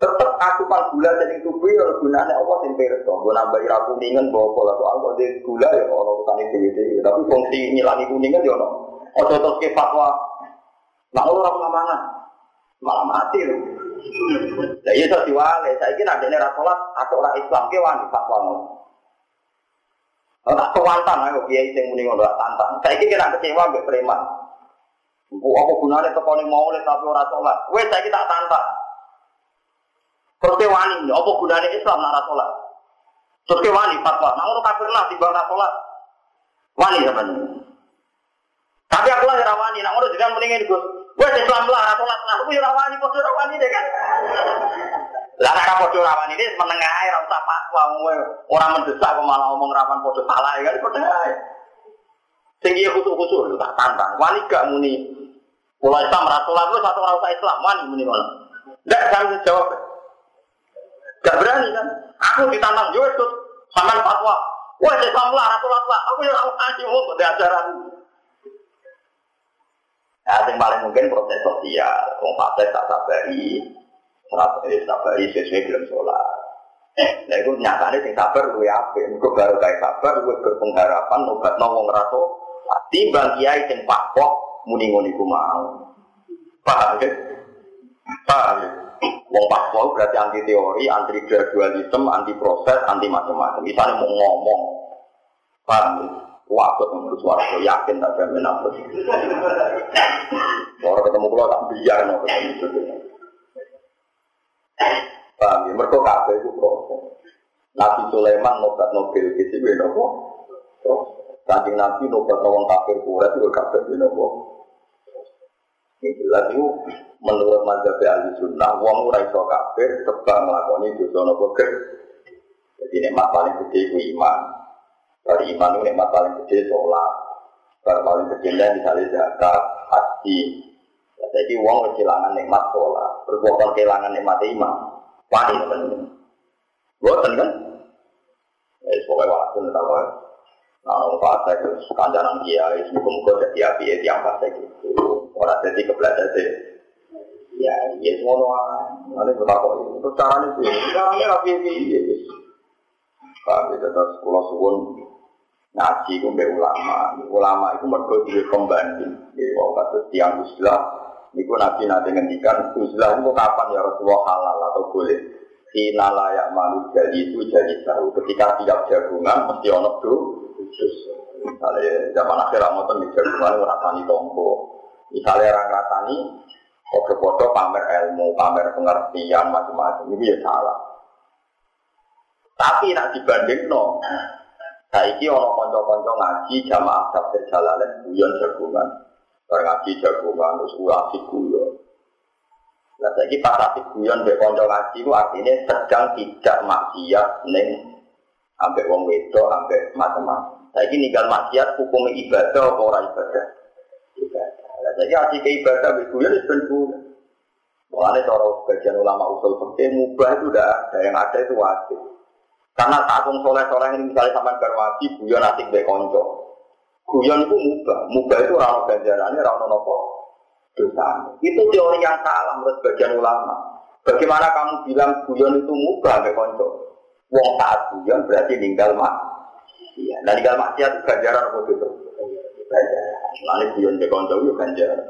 Tetep asupan gula sing tubuh yo gunane apa sing pirsa. Nggo nambahi ra kuningan bawa pola soal kok gula ya ono utane dhewe Tapi fungsi ngilangi kuningan yo ono. Ojo terus ke fatwa. Nah ora mangan. Malah mati lho. Lah iya iso diwale, saiki nek dene ra salat atau ora Islam ki wani fatwa ngono. Oh, tak kewantang ayo kiai sing muni ngono tantang. Saiki kira kecewa mbek preman. Bu apa gunane teko ning maulid tapi ora salat. Wes saiki tak tantang. Terus wani, apa gunane Islam nek ora salat? Terus wani fatwa, nah ngono kafir lah timbang ora salat. Wani sampean. Tapi aku lah rawani, nak ngono jenengan mendingin Gus. Wes Islam lah, salat lah, aku rawani padha rawani deh kan. Lah nek padha rawani ini menengah ae ora usah fatwa ora mendesak malah ngomong rawan padha salah ya kan padha ae. Iya khusus-khusus tak tantang. Wani gak muni. Mulai Islam rasulah lu satu orang usah Islam wani muni ngono. Ndak kan jawab. Gak berani kan? Aku ditantang yo itu sama fatwa. Wah, Islam lah, rasulah lah. Aku yo ora wani ngomong ajaran. Nah, yang paling mungkin proses sosial, wong fase tak sabari, sabari, sabari sesuai belum sholat. Nah itu nyatanya sing sabar gue apa? Gue baru kayak sabar, gue berpengharapan obat nongong raso. Timbang kiai sing pakpok muni ngoni ku mau. Paham ya? Paham ya? Wong pakpok berarti anti teori, anti gradualisme, anti proses, anti macam-macam. Misalnya mau ngomong, paham ya? Waktu menurut suara yakin tak jamin apa Orang ketemu kalau tak biar no ketemu Paham ya? Mereka kabeh itu proses. Nabi Sulaiman nobat Nobel itu gue nopo. Saking Nabi nobat nawang kafir kuret itu kabeh gue nopo. Ini itu menurut mazhab ahli sunnah, wong ora iso kafir sebab nglakoni dosa nopo Jadi nikmat paling gede itu iman. Dari iman itu nikmat paling gede sholat. Baru paling gede misalnya zakat, haji. Ya, jadi uang kehilangan nikmat sholat. Berbuatan kehilangan nikmat iman. Wani teman-teman. Buatan kan? Ya, pokoknya waktu apa. Nah, fase itu kandaran kiai, semoga-moga jadi api ya tiang fase gitu. Orang jadi kebelajar sih. Ya, iya semua doang. Nanti bertakwa itu. Caranya sih, caranya rapi ya. Kita terus pulau suwun ngaji itu mbak ulama. Ulama itu mereka juga pembanding. Jadi kalau kata tiang uzlah, itu nabi nanti ngendikan uzlah itu kapan ya Rasulullah halal atau boleh. Kina layak jadi itu jadi tahu. Ketika tiap jagungan mesti ono tuh. Misalnya zaman akhir Ramadan di jagungan rasani tombo. Misalnya orang rasani foto-foto pamer ilmu, pamer pengertian macam-macam. Ini ya salah. Tapi nak dibanding no, Saiki ono konco-konco ngaji jamaah tafsir jalalain guyon jagungan. Bar ngaji jagungan terus asik guyon. Nah saiki pas asik guyon mbek konco ngaji ku artinya sedang tidak maksiat ning ambek wong wedok ambek macam-macam. Saiki ninggal maksiat hukum ibadah apa ora ibadah? Ibadah. Lah saiki asik ibadah guyon wis ben Mulane cara sebagian ulama usul fikih mubah itu udah ada, yang ada itu wajib. Karena takung soleh-soleh ini misalnya sampai berwaji, guyon asik be konco. Guyon itu mubah, mubah itu rano ganjarannya, rano nopo dosa. Itu teori yang salah menurut bagian ulama. Bagaimana kamu bilang guyon itu mubah be konco? Wong saat guyon berarti ninggal mak. Iya, dan ninggal maksiat itu ganjaran apa itu? Ganjaran. Lalu guyon be konco itu ganjaran.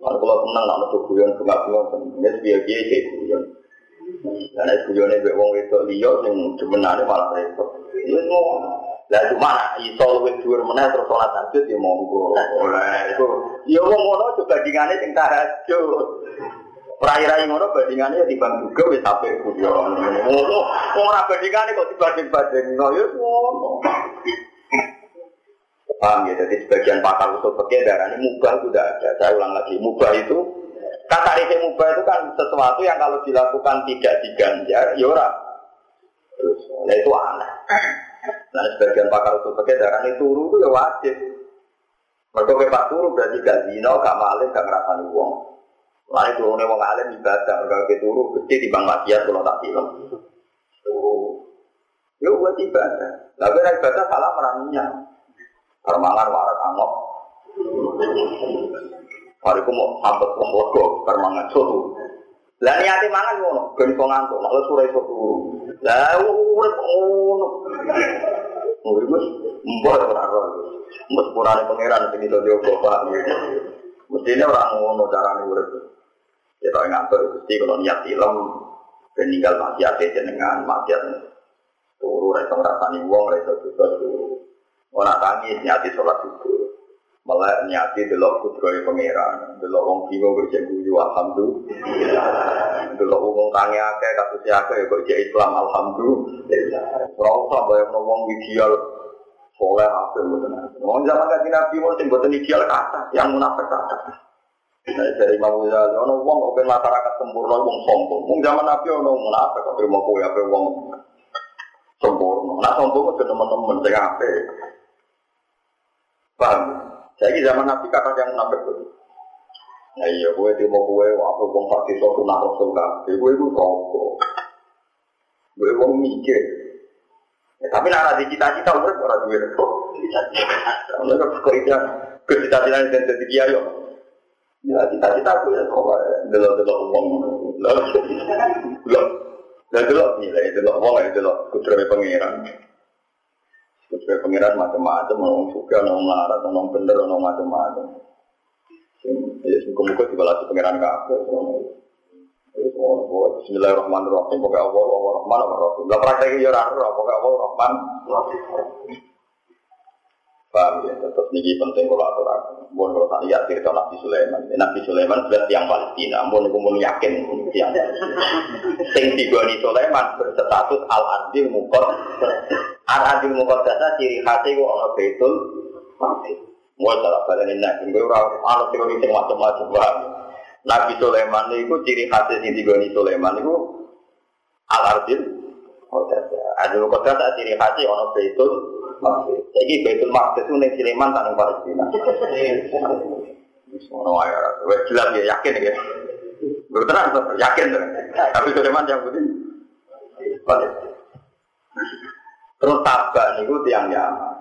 Lalu kalau tenang, lalu guyon, bunga-bunga, ini biaya-biaya kayak guyon. Karena itu guyone mbek wong wedok liya sing demenane malah repot. Ya semua. Lah cuma iso luwih dhuwur meneh terus salat tahajud ya monggo. Ora itu ya wong ngono coba bandingane sing tahajud. Rai-rai ngono bandingane ya juga wis sampe kudu ngono. Wong ora kok dibanding-banding no ya ngono. Paham ya? Jadi sebagian pakar usul fikih darah ini mubah itu tidak ada. Saya ulang lagi, mubah itu kata rifki mubah itu kan sesuatu yang kalau dilakukan tidak diganjar, ya ora. Terus, nah itu aneh. Nah sebagian pakar usul fikih darah ini turu itu ya wajib. Mereka kepak turu berarti gak zino, gak maling, gak ngerasani uang. Lalu turunnya wong alim ibadah, mereka turu, pasti di bang maksiat kalau tak film. Turu. Ya buat ibadah. Lalu ibadah salah meraninya. Permangan warak amok. Hariku mau sambet lego permangan soto. Lah niate mangan ngono, ben iso ngantuk, nek sore iso turu. Lah urip ngono. Urip wis mbok ora ora. Mbok purane pangeran sing iso. Mestine ora ngono carane urip. Ya tak ngantuk Gusti kalau niat film ben ninggal maksiat jenengan maksiat turu ra iso ngrasani wong ra iso turu. Orang tangis nyati sholat subuh. Malah nyati delok kudroy pangeran, delok wong kiwa berjek guyu alhamdulillah. Delok wong tangi akeh kasus akeh kok jek Islam alhamdulillah. Ora usah bayang wong ideal soleh apa mboten. Wong zaman kanjeng Nabi wong sing mboten ideal kata, yang munafik kata. Nah, dari Imam Ghazali, ono wong kok masyarakat sempurna wong sombong. Wong zaman Nabi ono munafik kok terima kowe ape wong sempurna. Nah sombong itu teman-teman sing apik. Paham? Saya zaman Nabi kata yang munafik itu. Nah iya, gue mau gue, aku bong fakti suatu nak rasul kafe, gue itu rokok. Gue mau mikir. Ya, tapi nara di cita-cita, gue orang duit itu. Mereka kok itu ke cita-cita yang jadi kiai yo. Ya cita-cita aku ya kok delok-delok uang. Delok. Delok nilai, delok uang, delok kudrawe pangeran. Sesuai pengiran macam-macam, orang suka, orang melarat, orang bener, orang macam-macam. Ya, semoga-moga dibalas pengiran kafir. Bismillahirrahmanirrahim. Pokoknya Allah, Allah Rahman, Allah Rahim. Lah praktek ya ora pokoknya Allah Rahman. Paham ya, terus ini penting kalau aturan. Mohon kalau tak lihat cerita Nabi Sulaiman. Nabi Sulaiman sudah tiang Palestina. Mohon aku mau yakin tiang. Sing digoni Sulaiman berstatus al-adil mukot. Al-adil mukot data ciri khasnya kok ono betul. Mau salah balen ini nabi. Gue orang ono teori sing macam-macam. Nabi Sulaiman itu ciri khasnya sing digoni Sulaiman itu al-adil. Adil mukot data ciri khasnya ono betul. Jadi Baitul Maqdis itu Sleman tanah Palestina. Wae ora. Wes jelas ya yakin ya. Berterang yakin tuh. Tapi Sleman yang putih. Terus tabak niku tiang Yaman.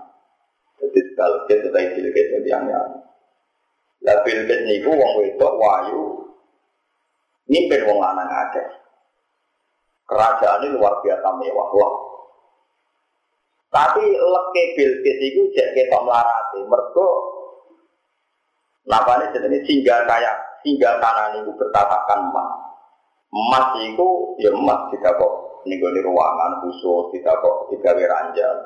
Jadi kalau kita sudah cilik itu tiang Yaman. Lah Bilqis niku wong wedok wayu mimpin wong lanang akeh. Kerajaan ini luar biasa mewah. Wah, tapi leke Bilqis itu jadi ketok melarati. Mergo ini jenis singgah kayak singgah kanan itu bertatakan emas. Emas itu ya emas tidak kok nih ruangan khusus tidak kok tidak ranjang.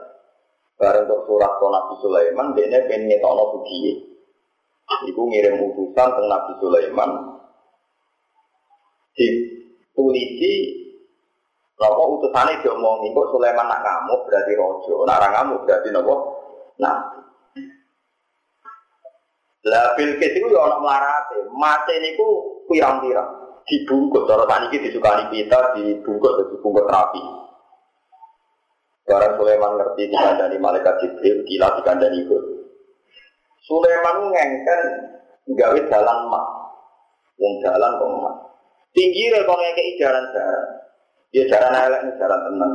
Bareng untuk surat ke Nabi Sulaiman, dia pengen ngetokno. Iku ngirim utusan ke Nabi Sulaiman. Di tulisi Napa utusane diomongi kok Sulaiman nak ngamuk berarti rojo, nak orang ngamuk berarti napa? Nah. Lah Bilqis iku yo ana mlarate, mate niku pirang-pirang. Dibungkus cara saniki disukani kita dibungkus dibungkus rapi. Barang Sulaiman ngerti dikandani malaikat Jibril, gila dikandani itu. Sulaiman ngengken gawe jalan mak. Wong jalan kok mak. Tinggi kok ngekeki jalan-jalan. Ya jalan elek nih jalan tenang.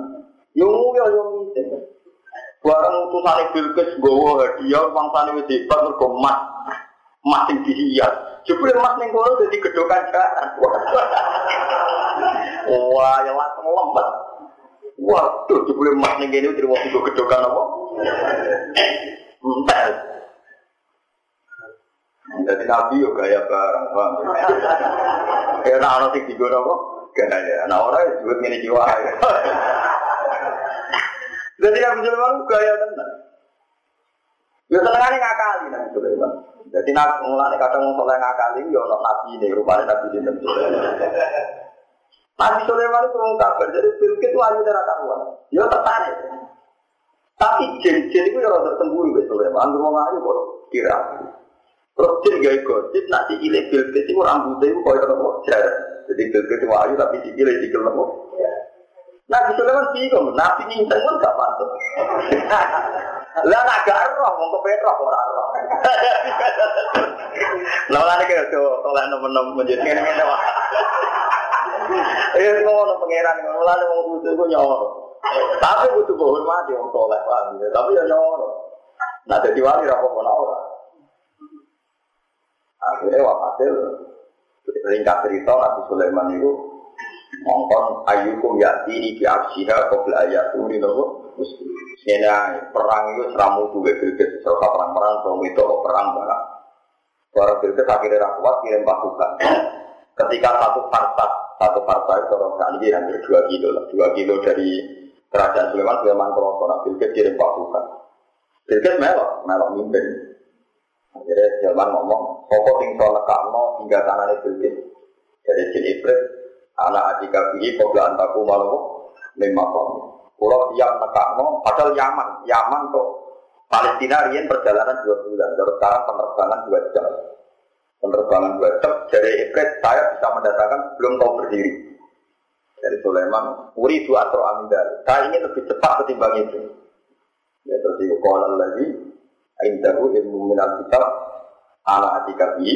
Yo yo yo ngisi. Barang utusan Bilqis gowo hadiah uang tani wis hebat mergo emas. Emas sing dihias. Jebule emas ning kono dadi gedokan jalan. Wah, ya langsung lembut. Waduh, jebule emas ning kene terima tiga gedokan apa? Entar. Jadi nabi yo gaya barang, paham? Ya, nah, ono sing digono? Gaya. Nah orang itu juga ini jiwa. Jadi yang Sulaiman gaya tenan. Ya senengane ngakali Nabi Sulaiman. Jadi nak mulane kadang soleh ngakali ya ono nabi ini rupane nabi ini Nabi Sulaiman itu kabar, jadi Bilqis itu ayu darah karuan. Ya tertarik. Tapi jin-jin itu ya rada sembunyi wis Sulaiman, anggere wong ayu kok kira. Terus jin gawe gosip nak sikile Bilqis iku rambutnya iku koyo apa jarak. Jadi Bilqis itu ayu tapi sikile sikil apa? Nabi Sulaiman bingung, Nabi nyincang pun gak pantas. *laughs* Lah nak gak roh, mau kepengen roh ora roh. Lah lan iki yo oleh nemen-nemen menjadi ngene-ngene wae. Eh ngono pangeran ngono lan wong kudu ku nyawa. Tapi butuh menghormati orang soleh paham ya. Tapi ya nyoro. Nah jadi wali rapo pun ora. Akhirnya wafatil ringkas cerita Nabi Sulaiman itu ngongkon ayukum yati di arsiha qabla ayatuni nopo Ini perang itu seramu tuh Bilqis serta perang-perang so itu perang barang. Suara Bilqis akhirnya rakuat kirim pasukan. *clears throat* Ketika satu partai satu partai itu orang ini hampir dua kilo lah, dua kilo dari Kerajaan Sulaiman, Sulaiman Kroso, nah Bilqis kirim pasukan. Bilqis melok, melok mimpin. Akhirnya Sulaiman ngomong, Sopo sing so nekakno hingga tanahnya Bilqis. Jadi jin iblis, anak adik kabihi, kobla antaku malu, kamu. Pulau siap nekakno, padahal Yaman, Yaman tuh Palestina rian perjalanan dua bulan, terus sekarang penerbangan dua jam. Penerbangan dua jam, dari Iblis saya bisa mendatangkan belum tahu berdiri dari Sulaiman, Uri dua atau amindal. Saya ingin lebih cepat ketimbang itu. Ya terus itu kolam lagi, Aindahu ilmu minal kitab, ala atika bi,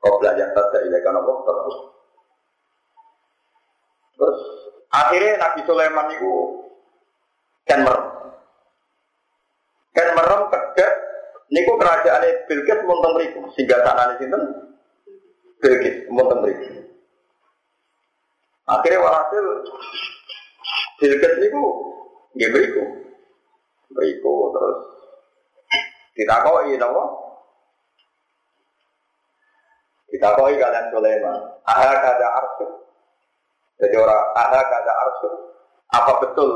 kau belajar saja ilakan apa terus. Terus akhirnya Nabi Sulaiman itu kan merem. Kan merem kedek, niku kerajaan Bilqis munteng mriku, sehingga sana di sini Bilqis munteng mriku. Akhirnya walhasil Bilqis niku nggih beriku. Beriku terus ditakoi napa? Ditakoi kalian Sulaiman. Aha kada arsuk. Jadi orang aha kada arsuk. Apa betul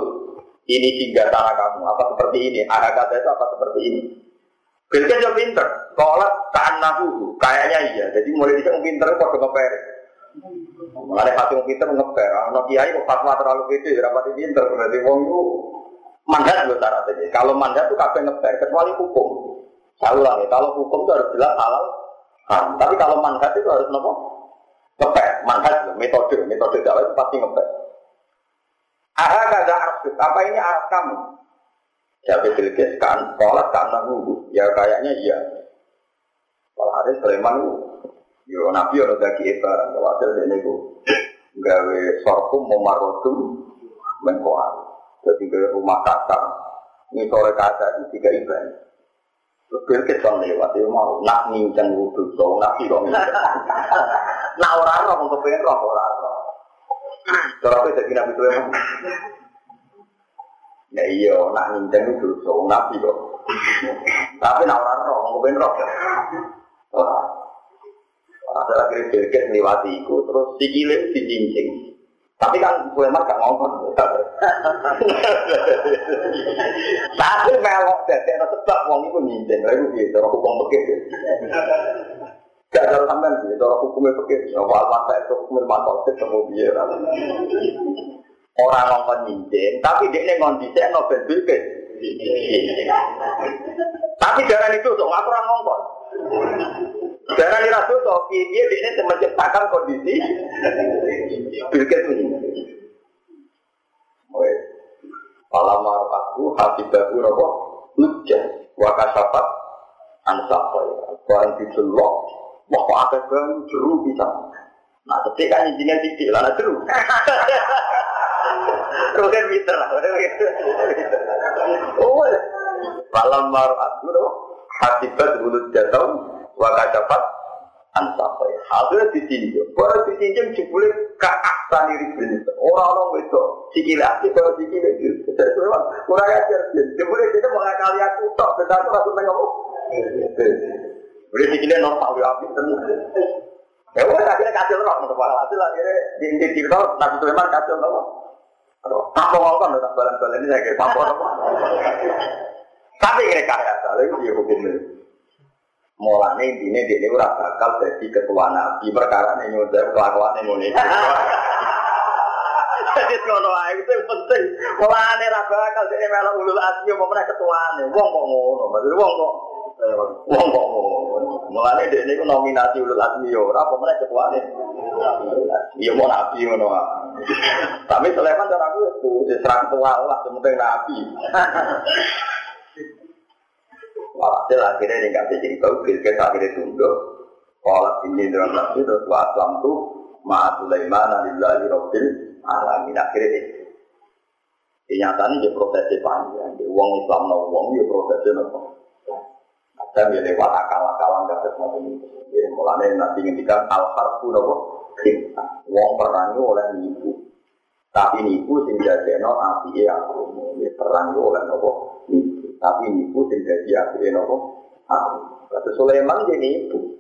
ini singgah tanah kamu? Apa seperti ini? Aha kada itu apa seperti ini? Bilqis yo pinter. Kolak nahu Kayaknya iya. Jadi mulai di sini pinter kok ngepere. Mulai hati pinter ngeper, anak kiai kok fatwa terlalu gede, rapat pinter berarti wong itu mandat loh syaratnya. Kalau mandat itu kabeh ngeper, kecuali hukum. Saya ulangi, kalau hukum itu harus jelas halal. Nah, tapi kalau mandat itu harus nopo ngeper, mandat metode, metode dakwah itu pasti ngeper. Aha kada arsuk, apa ini arah kamu? Jadi Bilqis kan, sholat karena wudhu. Ya kayaknya iya. Kalau ada Sulaiman Yo nabi ora daki barang wajar dene ku gawe sorkum memarodum mengkoar. Jadi gawe rumah kaca. Ini sore kaca itu tiga ibadah. Terus kita lewat ya mau nak ngincang wudhu so nabi kok Nak orang roh mau kepengen roh orang roh. Cara aku jadi nabi tuh emang. Ya iya, nak ngincang wudhu so nabi kok. Tapi nak orang roh mau kepengen roh. Orang. Ada lagi berget melewati itu, terus sikile dicincing. Tapi kan Sulaiman gak ngomong. Tapi melok dadi ana sebab wong iku nyincing. Lha iku piye hukum begitu. Gak ada sampean piye cara hukumnya. Ya wal masa itu hukum sama piye Orang ngomong tapi dia ngondisi no ben bilkis. Tapi jangan itu, so, aku orang ngomong. Jangan dirasa so, dia ini menciptakan kondisi Bilkis ini. Palamar aku hati bahu nopo hujan wakasafat ansapa ya. Barang didelok, mau apa bang jeru bisa. Nah, ketika kan izinnya titik lah, jeru. *laughs* Rugen bisa lah, Oh, palamar aku nopo hati bahu jatuh wakasafat ansapai. Akhirnya ditinjau. Baru ditinjau jebule ke aksan iri Orang-orang itu sikile asli baru. Jadi memang kurang ajar. Jebule dia mau ngakali aku tok. Benar tuh langsung nengok. Boleh sikile normal ya abis Ya udah akhirnya kacau loh. Untuk hasil akhirnya di inti cerita Nabi Sulaiman kacau loh. Apa ngomong tak balan-balan ini saya apa Tapi ya, soalnya itu hukumnya. Mulane intine dene ora bakal dadi ketua nabi perkara ning nyuwun kelakuane ngene. Jadi ngono ae itu penting. Mulane ra bakal dene melok ulul asmi apa meneh ketuane. Wong kok ngono, maksud wong kok wong kok ngono. Mulane dene iku nominasi ulul asmi yo ora apa meneh ketuane. Iya mau nabi ngono. Tapi Sulaiman cara aku itu diserang tua lah, penting nabi. Walhasil akhirnya ini nggak jadi tahu, Bilqis akhirnya tunduk. Kalau ini dalam nafsu terus wa aslam tuh ma Sulaiman alillahi rabbil alamin akhirnya ini. Kenyataannya dia prosesnya panjang, dia uang Islam no uang dia prosesnya no. Ada dia lewat akal-akalan gak ada semacam itu. Jadi mulanya nanti ngendikan al-harfu no Uang perangi oleh ibu. Tapi nipu sing no api aku. Dia perangi oleh nopo nipu. Tapi nipu sing jadi api nopo aku. Kata Sulaiman dia nipu.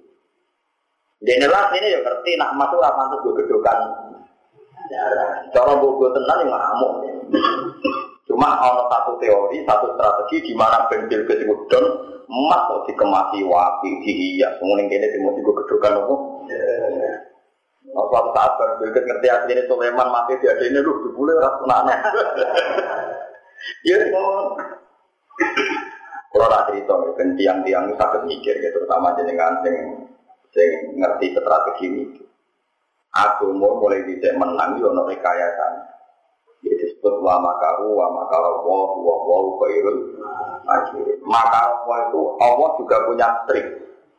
Dia nelas ini ya ngerti nak masuk apa tuh gue gedokan. Cara bogo tenan yang ngamuk. Cuma ada satu teori, satu strategi di mana bentil kesebutkan emas kok dikemasi wapi, dihias, kemudian kini timur gue gedokan apa? Nah, suatu saat bentil ngerti aslinya Sulaiman mati di ada ini lu dibule rasa anak *laughs* Ya, kalau tak cerita, kan tiang-tiang itu sakit mikir, ya, terutama jenengan sing sing ngerti strategi ini. Aku mau mulai bisa menang yo ono rekayasa. Jadi disebut wa makaru wa makara wa wa wa khairul akhir. Wa itu Allah juga punya trik.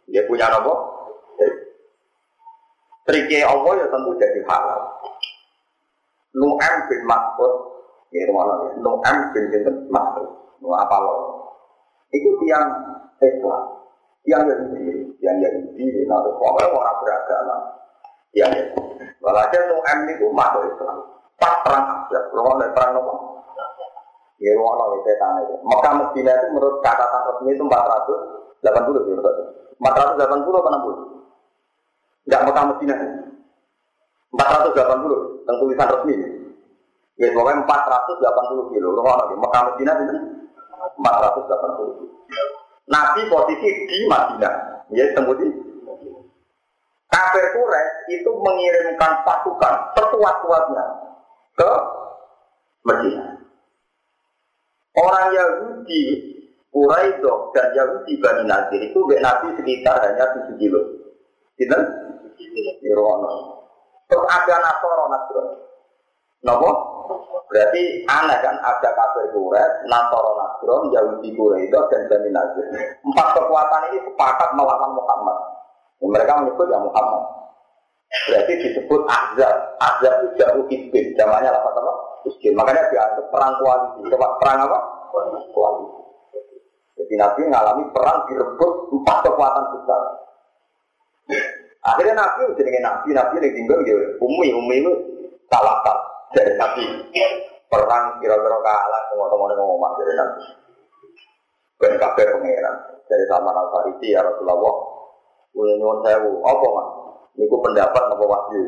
Dia punya apa? Triknya Allah ya tentu jadi halal. Nu'am bin Mas'ud, ya mana ya? Nu'am bin Mas'ud. Apa lo? Itu tiang Islam yang Yahudi, yang Yahudi, nah pokoknya orang beragama, yang Yahudi. Walhasil tuh M itu masuk Islam. Pas perang Ahzab, kalau ada perang apa? Ya, ruang lawan saya tanya itu. Mekah Medina itu menurut catatan resmi itu 480 ya, 480 apa 60? Enggak Mekah Medina. 480, tentang tulisan resmi. Ya, pokoknya 480 kilo. Ruang lawan Mekah Medina itu 480 kilo. Nabi posisi di Madinah, ya kemudian kafir Quraisy itu mengirimkan pasukan sekuat-kuatnya ke Madinah. Orang Yahudi Quraisy dan Yahudi Bani Nadir itu Mbak Nabi sekitar hanya 7 kilo. Gitu? Irono. Terus ada Nasoro Nasrani. Nopo? Berarti aneh kan ada kafir Quraisy, Nasoro Nasron, Yahudi Quraisy dan Bani Nazir. Empat kekuatan ini sepakat melawan Muhammad. Dan mereka menyebut ya Muhammad. Berarti disebut Ahzab. Ahzab itu jauh isbin. Namanya apa apa? Isbin. Makanya dianggap perang koalisi. Coba perang apa? Koalisi. Jadi Nabi mengalami perang direbut empat kekuatan besar. Akhirnya Nabi jadi Nabi, Nabi yang tinggal dia Umi, Umi itu salah dari Nabi. Perang kira-kira kalah teman-teman yang ngomong dari Nabi. Ben kabeh pangeran dari Salman Al Farisi ya Rasulullah. Ulah nyuwun sewu, apa mas? Niku pendapat apa wahyu?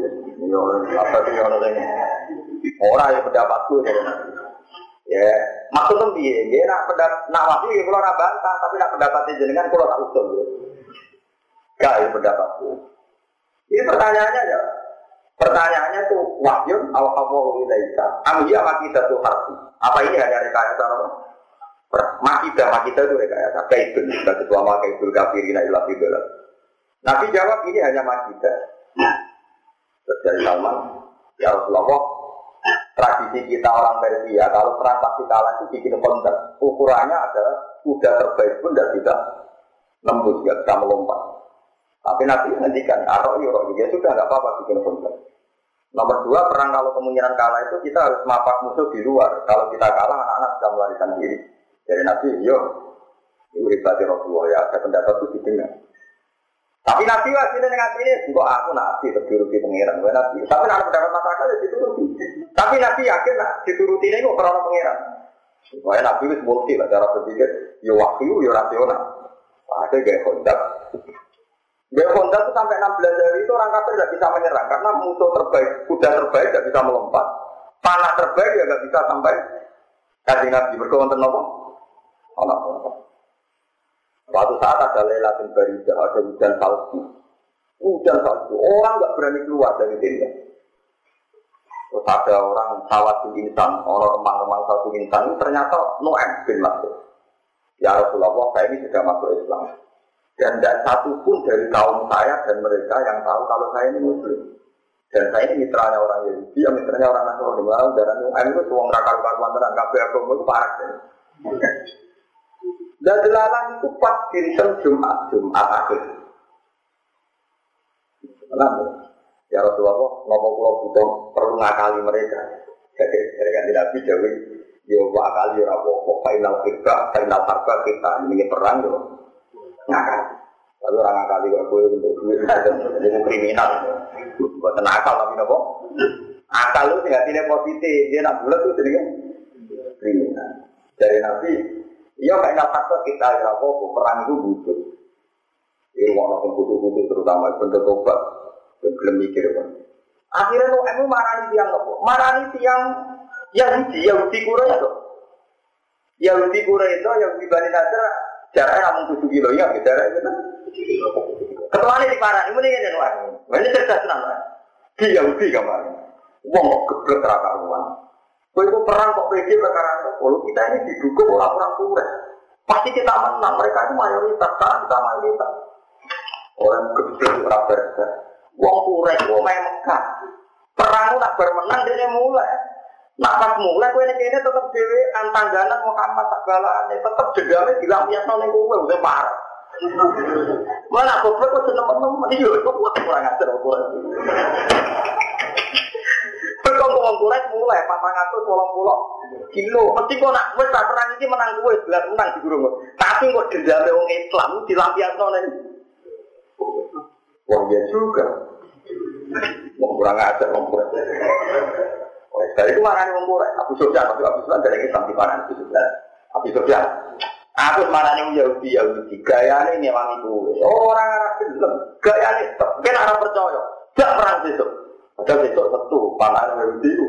Yo apa sih ono sing ora ya pendapatku dari Nabi. Ya, maksudnya piye? Nggih nak pendapat nak wahyu ya ora bantah, tapi nak pendapatnya jenengan kula tak usul. Gak ya pendapatku. Ini pertanyaannya ya, Pertanyaannya tuh wahyu al hawahu ilaika. Amhiya makita tuh harfi. Apa ini hanya rekayasa apa? Makita, makita itu rekayasa. Kaibun, kita ketua makaibul kafirina ilah fidolah. Nabi jawab ini hanya makita. Terus dari Salman, ya Rasulullah, tradisi kita orang Persia, kalau perang pasti kalah itu bikin konten. Ukurannya adalah kuda terbaik pun tidak bisa nembus, tidak bisa melompat. Tapi Nabi ngendikan, atau iya, ya sudah nggak apa-apa bikin konten. Nomor dua, perang kalau kemungkinan kalah itu kita harus mapak musuh di luar. Kalau kita kalah, anak-anak bisa melarikan diri. Jadi Nabi, yo, ini ribati Rasulullah ya, ada pendapat itu didengar. Tapi Nabi hasilnya dengan ini, kok aku Nabi terturuti pengiran, gue Nabi. Tapi nak pendapat masyarakat ya dituruti. Tapi Nabi yakin nak dituruti ini kok karena pengiran. Supaya Nabi itu multi lah cara berpikir, yo waktu, yo rasional. Ada gaya kontak. Ya Honda itu sampai 16 hari itu orang kafir tidak bisa menyerang karena musuh terbaik, kuda terbaik tidak bisa melompat, panah terbaik ya nggak bisa sampai kasih nabi berkawan apa? Allah Suatu saat ada lelatin baridah, ada hujan salju, hujan salju, orang nggak berani keluar dari tenda. Terus ada orang sawat insan, orang remang-remang satu insan, ternyata Noem bin Masud. Ya Rasulullah, saya ini sudah masuk Islam. Dan tidak satu pun dari kaum saya dan mereka yang tahu kalau saya ini Muslim. Dan saya ini mitranya orang Yahudi, ya mitranya orang Nasrani. Malah darah Noem itu semua neraka karuan tenang, kabeh agama itu parah. Dan delalah itu pas kirisan Jumat, Jumat akhir. Kenapa? Ya Rasulullah, nopo pulau butuh perlu ngakali mereka. Jadi kan Nabi Dewi, yo akali ya apa final kita, final harga kita ini perang yo Tapi orang ngakali kok gue untuk duit itu kriminal. Buat akal tapi nopo. Akal lu tinggal tidak positif, dia nak bulat tuh jadi kriminal. Dari Nabi, iya final harga kita ya apa perang itu butuh. Ini mau nonton butuh-butuh terutama bentuk obat. belum mikir kan. Akhirnya lo emu marani tiang apa? Marani tiang Yahudi, Yahudi kura itu. Yahudi kura itu, Yahudi Bani Nasr, jaraknya namun tujuh kilo, ya, jarak itu. Ketuanya di parah, ini ini kan, wah. Ini cerdas tenang, Di Yahudi kemarin. Kok geblek teraka ruang. Kau itu perang kok pergi perkara Kalau kita ini didukung oleh orang kura. Pasti kita menang, mereka itu mayoritas, karena kita mayoritas. Orang geblek, orang berdas. Wong kurek, wong main Mekah. Perang nak bermenang dia mulai. Nak pas mulai kue ini tetap dewi antangganan Muhammad ini tetap jedamnya dilampiasno ning kowe udah parah. Mana goblok kok seneng temen iya kok kurang ajar ukuran. Berkong wong kurek mulai patang atus wolong pulau kilo. Mesti kok nak wes perang ini menang kue jelas menang di gurung. Tapi kok dendamnya wong Islam dilampiasno ning. Wah ya juga. Mau kurang aja, mau kurang Dari itu marah mau kurang. Abu Sofyan, tapi Abu Sofyan dari Islam di mana Abu Sofyan? Abu Sofyan. Aku marah nih Yahudi Yahudi. Gaya ini memang itu. Orang Arab film. Gaya ini, kan Arab percaya. Tidak perang besok. Padahal besok satu, panah Yahudi itu.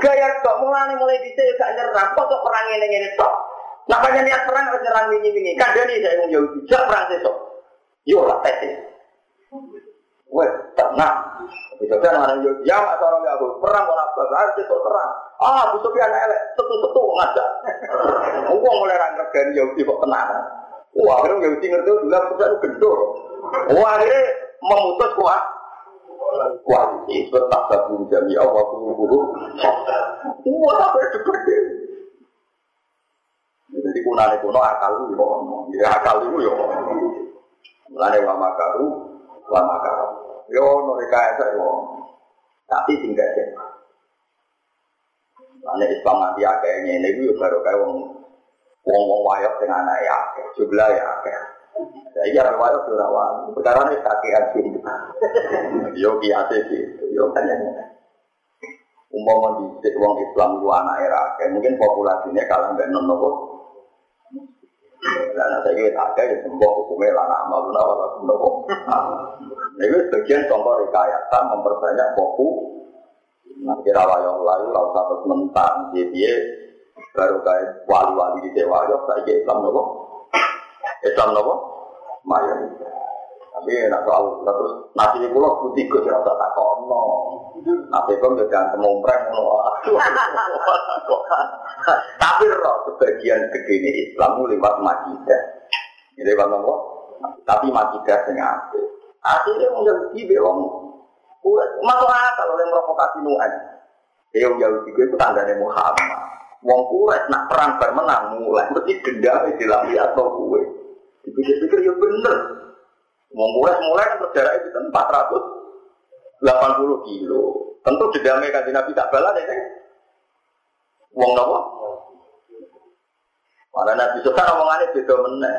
Gaya kok mulai mulai bisa gak nyerah. Kok kok perang ini tok. Namanya niat perang harus nyerang ini ini. Kan dia nih saya Yahudi. Tidak perang besok. Yo lah tesis. Wes, tenang. Bisa kan orang yo, ya mak orang ya perang mau apa? Harus itu terang. Ah, Abu Sufyan elek, setu-setu ngajak. *laughs* Wong mulai ra ngergani Yahudi kok tenang. Wah, akhirnya Yahudi ngerti dulu Abu Sufyan gendor. Wah, akhirnya memutus kuat. Wah, itu tak sabun jami Allah kubu. Wah, apa itu gede? Jadi kunane kuno akal itu yo, ya akal itu yo. Mulane wa makaru lama karo. Yo mereka itu yo. Tapi tinggal sih. Mana Islam nanti agak ini ini baru kayak wong wong wong wayok dengan anak ya, jumlah ya. Saya kira wayok sudah rawan. Perkara ini kaki aja. Yo kiate sih. Yo kan di wong Islam dua anak era, mungkin populasinya kalau nggak nono dan ada yang ada yang sembuh hukumnya lana amal guna wala guna Ini sebagian contoh rekayasa memperbanyak fokus. Nanti rawayong lalu lalu satu mentang jadi baru kayak wali-wali di dewa yo saya Islam nopo Islam nopo mayoritas. Tapi nak soal terus nasi ini pulau putih gue tidak usah tak kono. Nasi pun juga temumpreng ngono. *laughs* Tapi roh sebagian gede ini Islam lewat majidah. Lewat apa? Tapi majidah sing apik. Akhirnya mau Yahudi belum masuk akal oleh provokasi nuan. Ya Yahudi gue itu tandanya Muhammad. Wong kures nak perang bermenang mulai mesti dendam di atau gue. Dipikir-pikir ya bener. Mulai mulai kan berjarak itu kan 480 kilo. Tentu dendamnya kan Nabi tak balas ya kan? Wong nopo? Mana Nabi Sofyan omongannya beda meneh.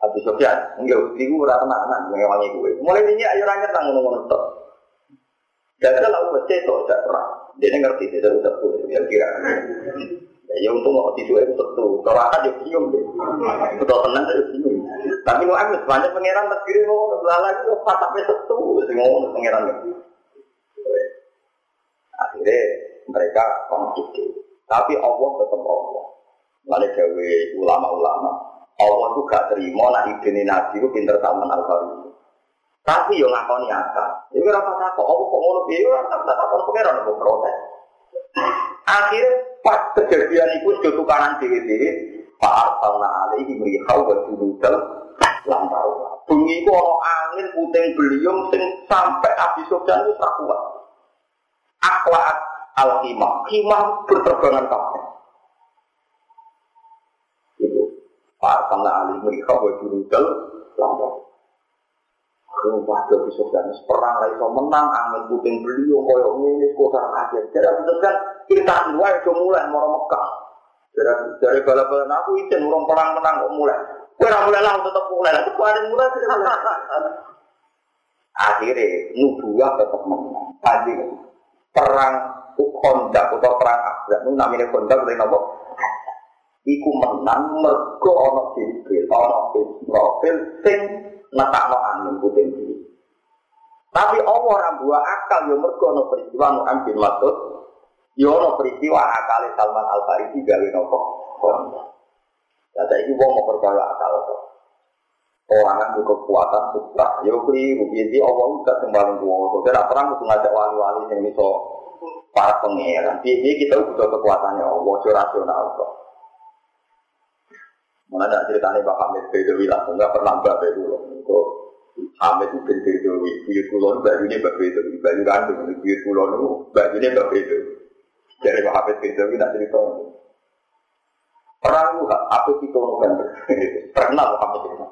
Nabi Sofyan, enggak, ibu ora tenanan ngewangi gue. Mulai ini ayo ranyet nang ngono-ngono tok. Gagal aku baca itu tidak pernah. Dia ngerti dia sudah satu ya kira. Ya untung mau tisu itu satu. Kalau akan dia bingung deh. Betul tenang saya bingung. Tapi nu amis banyak pangeran terkiri mau lala itu pas sampai satu. Semua pangeran. Akhirnya mereka konflik. Tapi Allah tetap Allah. Lalu gawe ulama-ulama. Allah itu gak terima nak ide nabi itu pinter taman al Tapi yo ngakoni akal. Ini rasa takut, apa kok ngono piye? Ora tak takut pengiran kok protes. Akhirnya pas kejadian itu sudah tukaran diri-diri, Pak Arsalna alaihi merihau wa junudal lantaru. Bengi itu ono angin puting beliung sing sampai Abi Sufyan itu kuat. Akhlak al-himah, himah berterbangan kabeh. Itu Pak Arsalna alaihi merihau wa junudal lantaru. Wah, Abi Sufyan perang lagi so menang, angin puting beliung koyo ngene kota aja. Jadi Abi Sufyan kita dua itu mulai mau Mekah. Dari bala-bala aku izin urung perang menang kok mulai. Ora mulai lah tetep mulai. Lah kemarin mulai *laughs* Akhirnya nubuah tetap menang. Tadi perang Kondak atau perang Ahzab itu namanya Kondak dari nopo. Iku menang mergo ana Jibril, ana Israfil sing netakno angin puting Tapi Allah ora buah akal yo mergo ana peristiwa Muhammad bin Yono peristiwa akal Salman Al Farisi gawe nopo. Ya saya ini mau percaya akal kok. Orang kan kekuatan sutra. Yo keliru. Jadi Allah udah kembali kuasa. Jadi perang itu ngajak wali-wali yang bisa para pangeran. Jadi kita butuh kekuatannya Allah. Itu rasional kok. Mana ceritanya Pak Hamid Bedawi langsung nggak pernah mbak Bedawi. Kok Hamid bin Bedawi, buyut kulon, bajunya mbak Bedawi, baju kandung, buyut kulon, bajunya mbak Bedawi. Dari Pak bin Zawi nak cerita. Perang itu apa itu November. Terkenal *laughs* Pak Hafid bin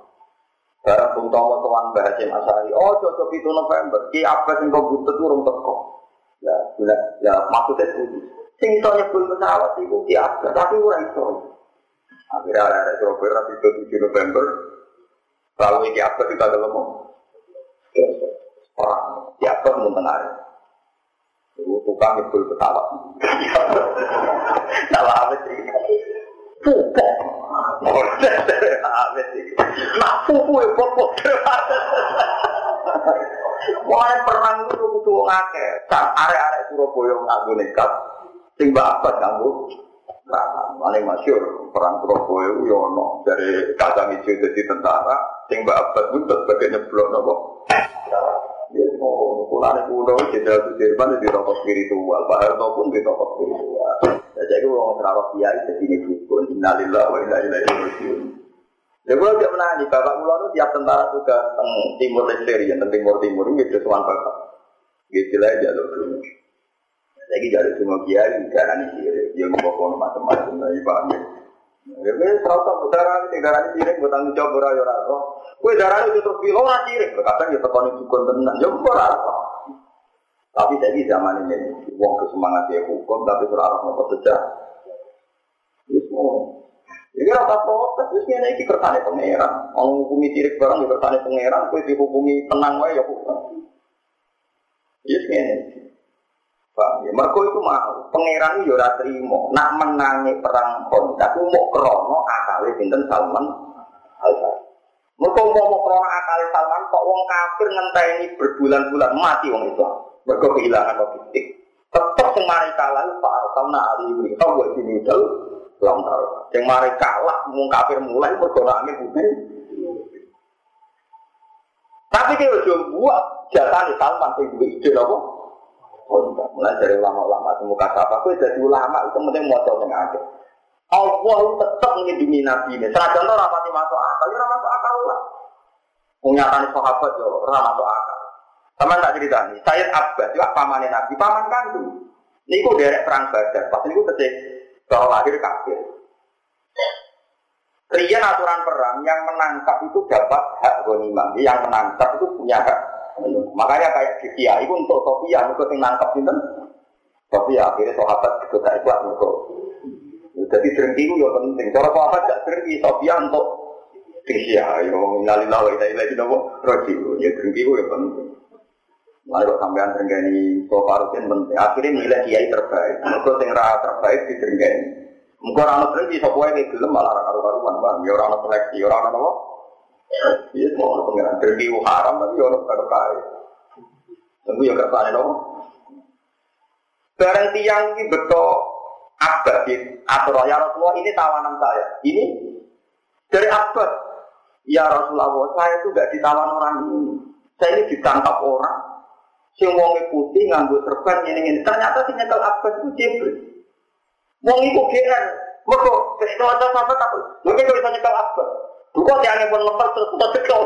Barang Bung Tomo tuan Mbah Hasim Asari. Oh cocok itu November. Ki apa sing kau butuh turun teko. Ya, ya, ya maksudnya itu. Sing iso nyebut pesawat itu ki apa? Tapi ora iso. Akhirnya ada Surabaya itu 7 November. Lalu iki apa kita ngomong. Perang. Ki apa tengah tukang ngibul pesawat. Salah awet sih. Pupuk. Awet sih. Nah pupuk ya pupuk. Wah perang itu kudu wong akeh. Sak arek-arek Surabaya nganggo nekat. Sing bapak nganggo perang. Paling masyur perang Surabaya yo ono dari kacang hijau jadi tentara. Sing bapak pun sebagai nyeblok nopo. Ya, kulane kuno jenderal Sudirman di tokoh spiritual, Pak Harto pun di spiritual. Ya, jadi kalau mau terawat kiai jadi ini dukun, innalillah wa inna ilaihi rajiun. Ya gue tidak menangi, bapak kulo itu tiap tentara juga teng timur Lestari, yang teng timur timur itu tuan bapak. Gitu lah jalur dulu. Lagi jalur semua kiai, ini dia mau macam-macam, nah ibadah. Ya wis ora usah darah ini darah ini sirik buat tanggung jawab ora ya ora. Kowe darah itu terus pilo ora sirik, kadang ya tekoni dukun tenan, ya ora Tapi tadi zaman ini wong kesemangat ya hukum tapi ora arah nopo sejak. Wis. Iki ora protes wis ngene iki kersane pangeran. Wong hukumi sirik barang ya kersane pangeran, kowe dihukumi tenang wae ya hukum. Yes. Paham ya? Mergo itu mau pangeran yo ora trimo. Nak menangi perang Khandaq ku mau krana akale sinten Salman Al-Farisi. Mergo mau krana akale Salman kok wong kafir ngenteni berbulan-bulan mati wong Islam. Mergo kehilangan logistik. Tetep sing mari kalah Pak Arsalna Ali bin Tawwa dinidal lam tar. Sing mari kalah wong kafir mulai mergo putih. Tapi dia udah buat jatah Salman sing duwe ide apa? Kontak. Mulai dari ulama-ulama semuka sapa, aku jadi ulama itu penting mau coba ngake. Allah tetap melindungi Nabi ini. Seragam itu rapati masuk akal, ya masuk akal lah. Menyatakan sahabat ya ora masuk akal. Sama tak cerita nih, saya Abbas juga paman Nabi, paman kandung. Ini kok derek perang Badar, pas ini ketik kalau lahir kafir. Rian aturan perang yang menangkap itu dapat hak ghanimah, yang menangkap itu punya hak Makanya kayak di Kia itu untuk Sofia, untuk yang nangkep ini. Sofia akhirnya sahabat juga tak ikhlas untuk. Jadi drengki itu ya penting. Kalau sahabat tidak drengki, Sofia untuk Kia. Ya inalilah wa inalilah itu nopo roji. Ya drengki itu ya penting. Lalu kok sampean drengki sofa rutin penting. Akhirnya milih kiai terbaik. Mereka yang terbaik di drengki. Mungkin orang drengki, sofa yang gelem malah karu-karuan. Ya orang seleksi, orang apa? Iya, mau pengiran dergi haram tapi orang kado kaya. Tunggu ya kersane dong. Barang tiang ini betul abad atau ya Rasulullah ini tawanan saya. Ini dari abad. Ya Rasulullah, saya itu gak ditawan orang ini. Saya ini ditangkap orang. Sing wong putih nganggo serban ini ini. Ternyata si nyekel Abbas itu Jibril. Wong iku GR. Mergo kalau ada apa takut. Kalau bisa nyekel Abbas. Bukan yang pun lepas terus kita cekel.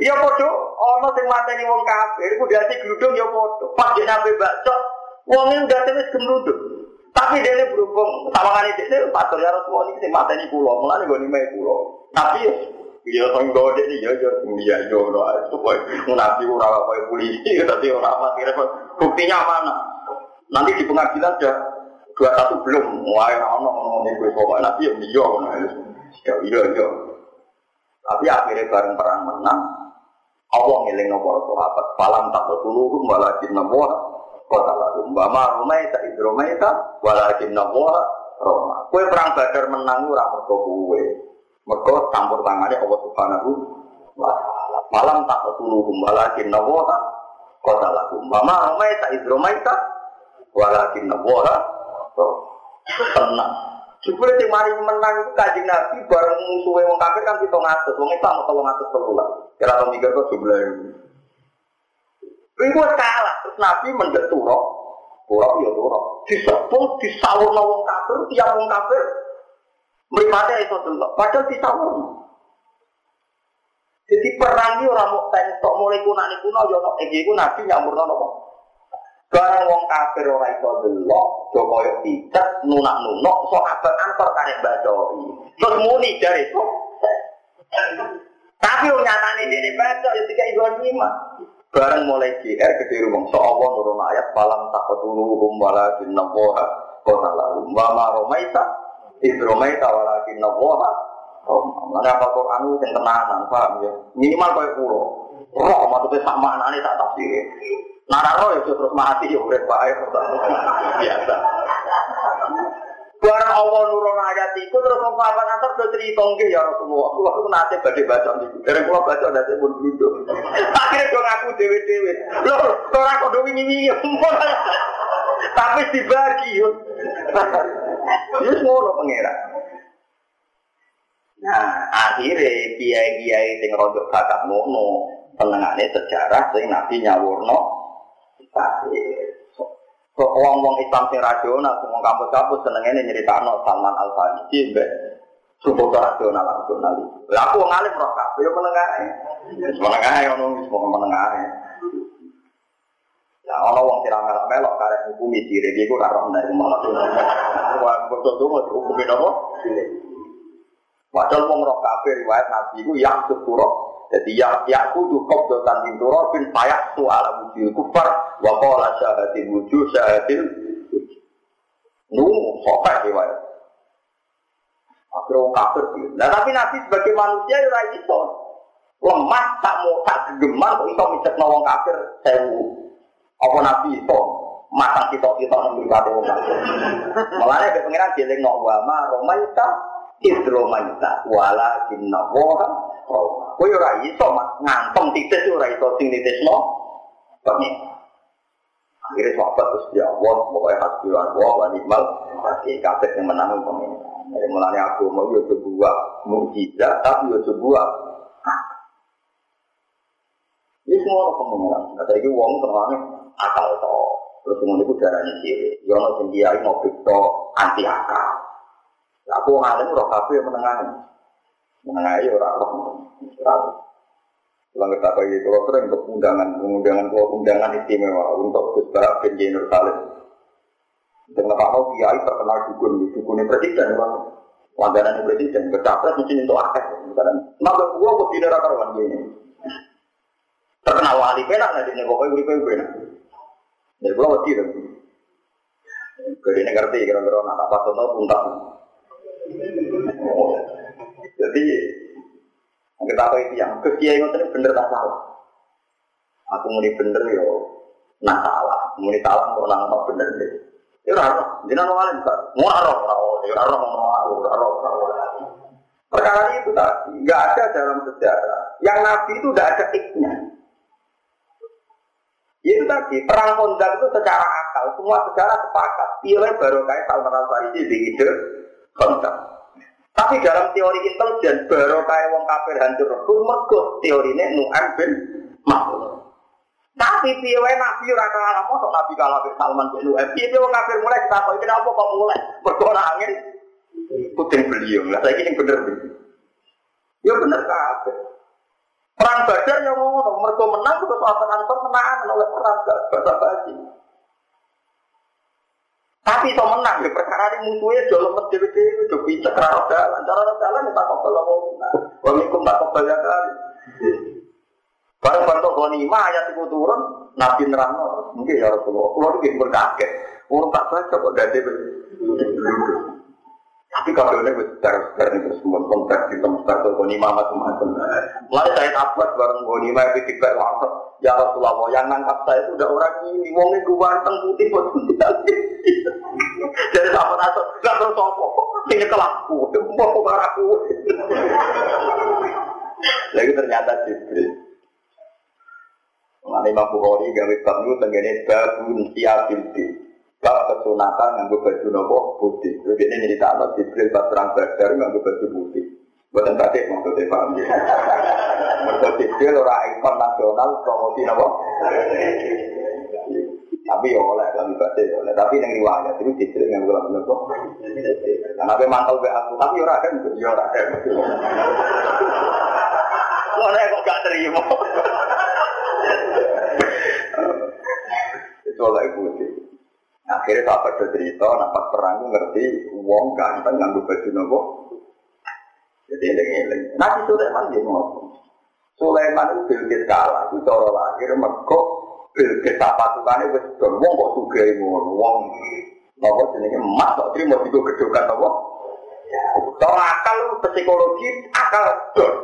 Iya podo, ono sing mateni wong kafir, iku dadi gludung ya podo. Pas dia nyampe bacok, wong ini udah wis gemruduk. Tapi dia ini berhubung sama kan ini, pastor ya Rasulullah ini sing mateni kula, mulane gue nimai kula. Tapi ya sang gawe ini ya ya ya ya ora supaya munafi ora kaya polisi tapi ora mati buktinya mana nanti di pengadilan sudah dua satu belum wah ono ono ning kowe kok nanti ya iya ya iya iya tapi akhirnya bareng perang menang Allah ngiling nomor sahabat falam tak bertulurum walakin nabuah kota lalu mbama romaita idromaita walakin nabuah Roma. Kue perang badar menang ora mergo kue mergo campur tangannya Allah subhanahu wa ta'ala. Falam tak bertulurum walakin nabuah kota lalu mbama romaita idromaita walakin nabuah Roma. Tenang Jupule sing mari menang itu kajing Nabi bareng musuhe wong kafir kan kita ngatus, wong Islam atau wong ngatus telulah. Kira tau mikir kok jumlah itu. Iku kalah, terus Nabi mendet turok, turok ya turok. Disebut disawur wong kafir, tiap wong kafir mripate iso delok, padahal disawur. Jadi perang ini orang mau tentok mulai kuno kuno, ya no, iku Nabi nyamurno nopo. Barang wong kafir ora iso delok, do koyo tidak nunak-nunuk sahabat antar karek bacoi. Terus muni dari itu. Tapi wong nyatane dene baca ya tiga ibu lima. Barang mulai GR gede rumong so Allah nurun ayat falam taqatulu hum walakin nawaha qatalahu wa ma romaita romaita walakin nawaha Mana apa Quran itu yang tenanan, paham ya? Minimal kayak pulau. Roh maksudnya sama anaknya tak tafsir. Nararo ya terus mati ya urip wae biasa. Barang Allah nurun ayat itu terus wong papan atas terus cerita nggih ya Rasulullah. Kula ku nate badhe baca niku. Dereng kula baca nate pun duduk. Akhirnya do ngaku dhewe-dhewe. Lho, ora kok do wingi-wingi. Tapi dibagi yo. Wis ngono pangeran. Nah, akhirnya kiai-kiai sing rodok bakat ngono, penengane sejarah sing Nabi nyawurno Kok wong-wong Islam sing rasional, wong kampus-kampus senengene nyeritakno Salman Al Farisi mbek suku rasional rasional itu. Lah aku wong roh kabeh yo menengah. Wis menengah ono wis menengah ae. Ya ono wong sing melok-melok hukumi diri iku ora roh nek malah. Wah, betul tuh mau hukumi apa? Padahal wong roh kabeh riwayat Nabi iku yang sepuro jadi ya ya kudu kok dotan bin turabin payak tu ala wujud kufar wa qala syahadil wujud syahadil nu sopek riwayat. Akhirnya kafir sih. Nah tapi Nabi sebagai manusia ya ora iso. Lemah tak mau tak gegemar kok iso micet wong kafir sewu. Apa Nabi iso matang kita kita nembur kate wong kafir. Mulane ke pengiran dieling no wa ma romaita idromaita wala kinna Kowe ora iso ngantong titis ora iso sing nitisno pengen. Akhirnya sahabat terus ya Allah, pokoknya wa Allah wa ni'mal Pasti kabeh yang menang pengen. Jadi mulanya aku mau yo sebuah mukjizat tapi yo sebuah ini semua orang pengenalan. Kata itu uang terangnya akal to. Terus kemudian itu darahnya sih. Yo mau tinggi mau anti akal. Aku ngalim roh kafe yang menengah menengahi orang roh orang Kalau kita bagi kalau sering untuk undangan, undangan kalau undangan istimewa untuk Gus Jenur Salim. Dengan kalau kiai terkenal dukun, dukunnya presiden, bang. Langganan presiden, bercapres mungkin untuk akeh. Maka gua kok tidak rata karuan gini. Terkenal wali penak nanti nih pokoknya uri penak. Jadi gua wedi dong. Jadi ngerti kira-kira anak apa tuh puntak. Jadi kita apa itu yang ke kiai ngoten bener tak salah. Aku muni bener yo nah salah, muni salah kok nang kok bener deh. Ya ora ora, jenengan wong alim kan. Mau ora ora, ya ora ora ora ora ora. Perkara itu tadi nggak ada dalam sejarah. Yang Nabi itu tidak ada iknya. Itu tadi perang Honda itu secara akal semua secara sepakat. Pilih baru kayak Salman Al Farisi di ide. Tapi dalam teori intelijen baru kayak wong kafir hancur rukun mergo teori ini Nu'an bin makhluk. Tapi piye nabi ora kalah mosok nabi kalah be Salman bin wong kafir mulai kita kok kenapa kok mulai? Mergo angin puting beliung. Lah saiki sing bener Ya bener kabeh. Perang Badar yang mereka menang terus apa menang oleh perang gak. Tapi so menang, ya perkara ini musuhnya jauh lemes dewi dewi, jauh pinter kerana jalan, cara jalan ya tak kobel lah mau Wamikum tak kobel ya kali. Barang bantu ghanimah ayat itu turun, Nabi nerang mungkin ya Rasulullah. Kalau itu berkaget, orang tak baca kok dari tapi kalau ini besar besar itu semua kontrak di tempat itu ghanimah macam-macam. Mulai saya takut bareng ghanimah itu tiba langsung ya Rasulullah yang nangkap saya itu udah orang ini, wongnya ganteng putih buat Jadi sama nato, gak terus sopo, ini kelaku, mau kok aku. Lagi ternyata Jibril. Mengenai Imam Bukhari gawe bab niku tenggene babun siabil di. Bab kesunatan nganggo baju nopo putih. Jadi ini cerita Allah Jibril bab perang Badar nganggo baju putih. Buatan batik maksudnya paham ya. Mereka Jibril orang ikon nasional promosi nopo. Tapi ya oleh kami batik oleh. Tapi yang riwayat itu Jibril nganggo lagu nopo. Karena apa mantel be aku. Tapi orang ada ya orang. Soalnya kok gak terima. *laughs* Itu oleh putih. Akhirnya sahabat cerita, nampak perang ngerti uang ganteng nganggo baju nopo. Jadi eling-eling. Nabi Sulaiman dia ngomong. Sulaiman itu Bilqis kalah, itu cara lahir mergo Bilqis pasukannya wis wong kok sugih ngono wong. Napa jenenge emas kok trimo digo gedokan apa? Cara akal psikologi akal don.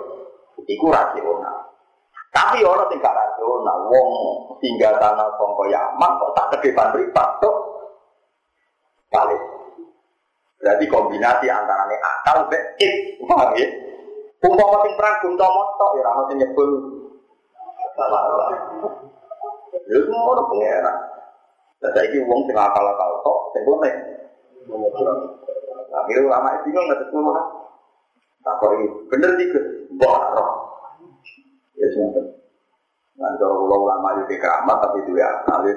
Iku rasional. Tapi orang tinggal rasional, wong tinggal tanah songko Yaman kok tak ke depan ribat tuh kali. Berarti kombinasi antara ini akal be it, paham ya? Umpama sing perang gunta motok ya rano sing nyebul. Salah. Ya pengeran. Dan saya ini wong sing akal akal tok, sing boleh. Akhirnya ulama itu nggak semua. Tak ini bener tiga, bohong. Ya semua. Nah, kalau ulama itu keramat tapi itu ya ya.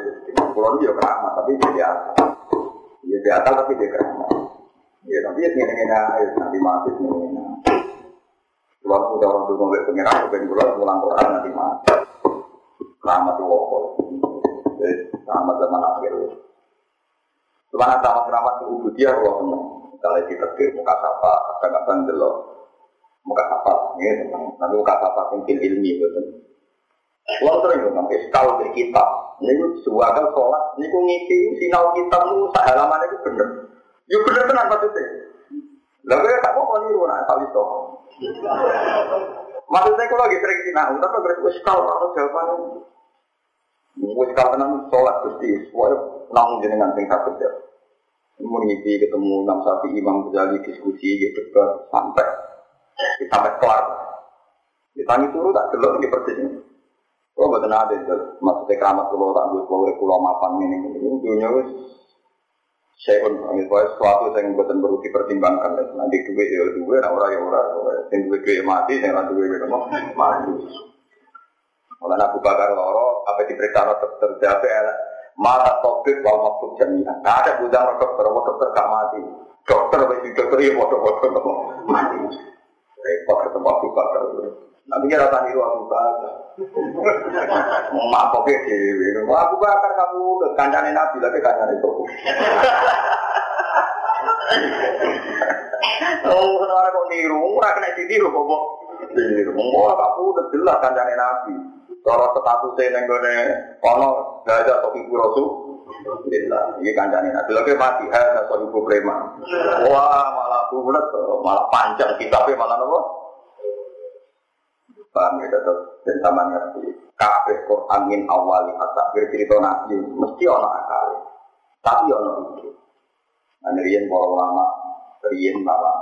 Pulau itu ya keramat tapi ya akal. Ya di akal tapi dia keramat. Ya tapi ya ini ini nanti mati ini. Pulau udah orang dulu ngomong pengiran, bukan pulau pulang Quran nanti mati. Keramat itu wokol. Keramat zaman akhir. Cuma sama keramat itu dia kalau seneng. Kalau kita muka sapa, kadang-kadang delok muka apa ya tapi muka apa mungkin ilmi betul Kalau sering ngomong iskal di kita, ini sebuah kali sholat, ini ku ngisi sinau kita nu halaman itu bener. Yuk bener bener maksudnya. Lalu ya tak mau niru nak kali itu. Maksudnya kalau lagi sering sinau, tapi terus iskal atau jawabannya. Iskal tenan sholat gusti, semuanya namun jenengan sing sakit ya. Mengisi ketemu enam sapi imam berjali diskusi gitu sampai sampai kelar. Ditangi turu tak delok di persis ini. Oh, betul ada itu. Maksudnya keramat kulo tak buat kulo kulo mapan ini. Ini dunia wis saya pun panggil sesuatu yang buatan perlu dipertimbangkan. Nanti duit ya duit, nah orang ya orang. Yang duit duit mati, yang nanti duit ya mati. Kalau Abu Bakar loro, apa diperiksa dokter jabe mata topik wal maktub jaminan. Nah, ada budang dokter, dokter gak mati. Dokter, bagi dokter ya bodoh-bodoh mati. Repot ketemu Abu Bakar. Nanti kira tadi niru Abu Bakar. Mak poke dewi. Abu Bakar kamu kancane Nabi tapi kancane itu. Oh, orang kok niru, ora kena ditiru kok. Niru. Oh, kamu udah jelas kancane Nabi. Cara statusnya neng gone ono gak ada topi rasul. Alhamdulillah, ini kancane Nabi. Lagi mati, ada suatu ibu preman. Wah, malah bulat, malah panjang kitabnya malah nopo. Paham ya, tetap dan sama ngerti. Kabeh Quran min awali hatta bercerita Nabi mesti ono akal. Tapi ono itu. Riyen para ulama, riyen lama.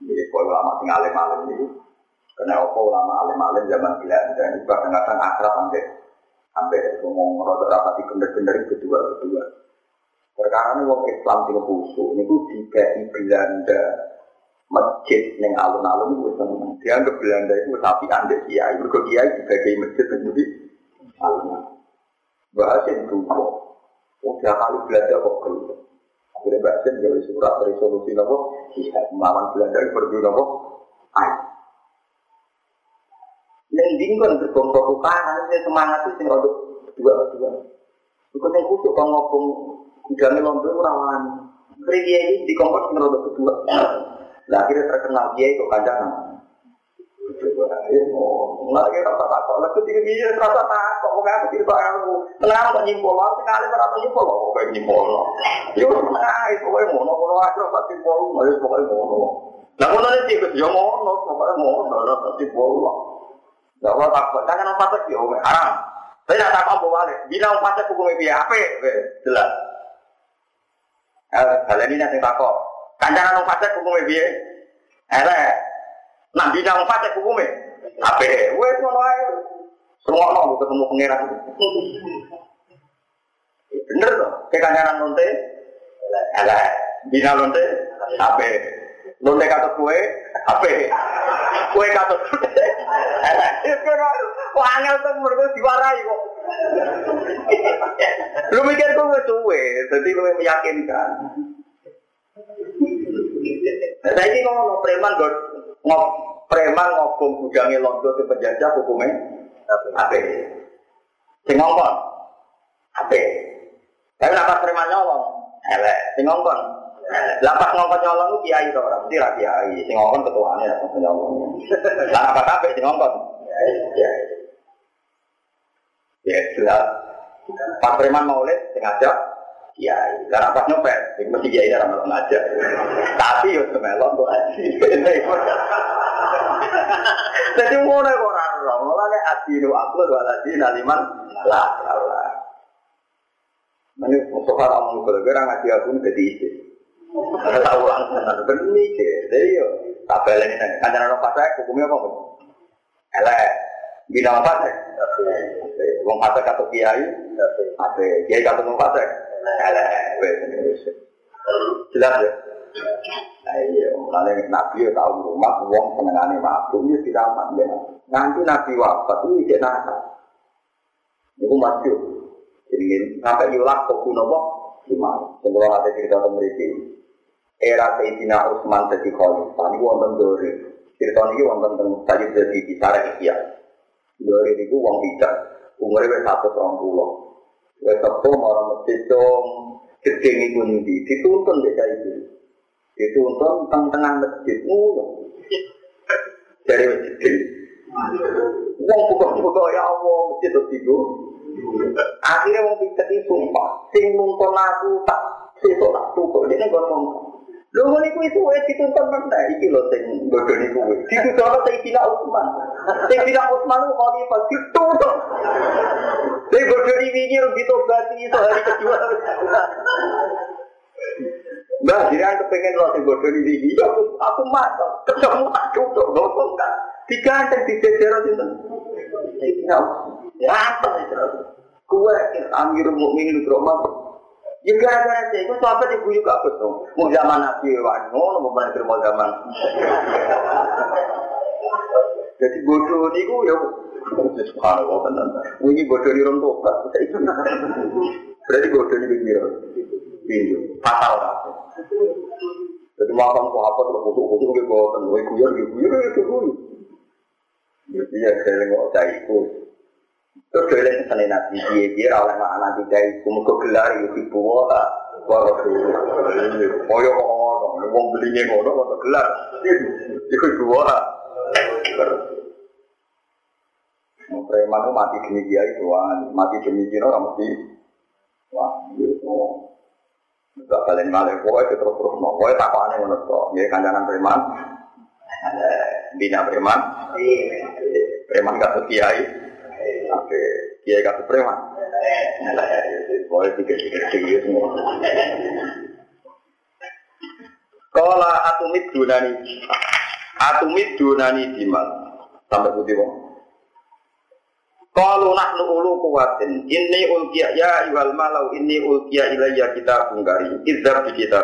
Jadi para ulama tinggal alim-alim ini. Karena apa ulama alim-alim zaman Belanda itu kadang-kadang akrab sampai sampai ngomong rada rapati bener-bener kedua kedua. Perkara ini wong Islam sing khusyuk niku dikai Belanda masjid neng alun-alun itu seneng. Dianggap Belanda itu sapi anda kiai, mereka kiai sebagai masjid jadi alun-alun. Bahasa itu kok. Udah kali Belanda kok keluar. Akhirnya bahasa gawe surat resolusi nopo, iya melawan Belanda berdua nopo, ayo. Neng dingkon gerbong tukaran, ini semangat itu sing rodok dua-dua. Iku sing kusuk kok ngopong gudangnya londo rawan. Kri ini di kompor sing rodok kedua. Nah akhirnya terkenal dia itu kadang. Nggak kira rasa takut, lalu tiga biji rasa takut, kok aku tidak tahu. Kenapa kok nyimpul? Aku sekali berapa nyimpul? Kok kayak nyimpul? Ya nah itu kayak mono, mono aku rasa nyimpul, malah pokoknya mono. Nah mono ini sih ya mono, pokoknya mono, rasa nyimpul. Gak apa takut, jangan apa takut ya, haram. Saya tidak takut mau balik. Bilang pasal hukumnya biaya apa? Jelas. Kalian ini nanti takut. Kancanan wong fasik hukume piye? Elek. Nah bina wong fasik hukume ape? Wes ngono ae. Semono ketemu pangeran. Bener toh? Kayak kancanan lonte. Elek. Bina lonte ape? Lonte kata kue ape? Kue kata elek. Kok angel tuh mereka diwarai kok. Lu mikir kok suwe, jadi lu meyakinkan. Saya ini ngomong preman ngop preman ngobong gudangnya londo ke penjajah hukumnya apa? Sing ngomong apa? Tapi lapas preman nyolong, elek. Sing ngomong Lapas ngomong nyolong itu kiai itu orang, mesti kiai. Sing ngomong ketuanya lapas nyolong. Lah apa apa sing ngomong? Ya, ya jelas. Pas preman maulid sengaja kiai. Karena pas nyopet, mesti kiai dalam malam aja. Tapi yo semelon tuh aja. Jadi ngono kok ora ora. Mulane adinu aku wa ladin aliman la Allah. Mane Mustafa kalau kira ngaji aku jadi isi. Tahu langsung bener ke. Jadi yo tabel ini kan kancaran pasai hukumnya apa? Elek. Bina apa sih? Wong pasai kata kiai, apa? Kiai kata wong elek wes jelas ya Nah, iya, mulane Nabi ya tahu rumah wong senengane mabuk ya diramat ya. Nanti Nabi wafat iki cek nakal. Niku masyhur. Jadi sampai yulak kok kuno kok gimana? Sebelum ada cerita teng mriki. Era Sayyidina Utsman dadi khalifah niku wonten dore. Cerita ini. wonten teng Sayyid dadi bicara Ihya. Dore niku wong bijak, umure wis 120. Ya, Wetok orang mesjidong, gede ini kundi, dituntun desa itu. Dituntun tengah-tengah masjid, ngunuh. Dari masjid. Wong buka-buka ya Allah, masjid itu. Akhirnya wong pitet itu sumpah, sing nuntun aku tak, sesok tak tutup, dia kan ngomong. Lho ngene kuwi suwe dituntun meneh iki lho sing bodoni kuwi. Dituntun Sayyidina Utsman. Sayyidina Utsman ku khalifah dituntun. Sing bodoni wingi rung ditobati iso hari kedua. Mbak, jiran kepengen lo sing bodoni wingi, aku aku matok. Ketemu tak tutup, ngomong kan. Diganteng di Utsman. Ya itu? Kuwe Amirul Mukminin Ibrahim Ya gara-gara saya itu sahabat ibu juga betul. Mau zaman Nabi Wano, mau mana mau zaman. *laughs* Jadi bodoh ini gue ya. Subhanallah tenan. Ini bodoh di orang *laughs* tobat. Berarti bodoh ini begini. Ini fatal kan. Jadi makan sahabat terus kutuk-kutuk gue bawa tenue guyon, guyon, guyon, guyon. Iya, saya nggak usah ikut. Nek sene nabi piye ora oleh makna tiga iku mergo gelar iku ibu wa wa Koyo kok ngono, wong beline ngono kok gelar. Iku ibu wa Preman mati demi dia itu, mati demi dia orang mesti wah gitu. Enggak kalian malah kowe terus terus mau kowe takane ngono to. Ya kancanan preman. Bina preman. Preman gak kiai. Oke, kiai kata preman. Boleh pikir-pikir tinggi semua. Kala atumit dunani, atumit dunani dimal sampai putih bang. Kalau nahnu ulu kuwatin, ini ulkiya ya iwal malau ini ulkiya ilayya kita bungkari, izab di kita.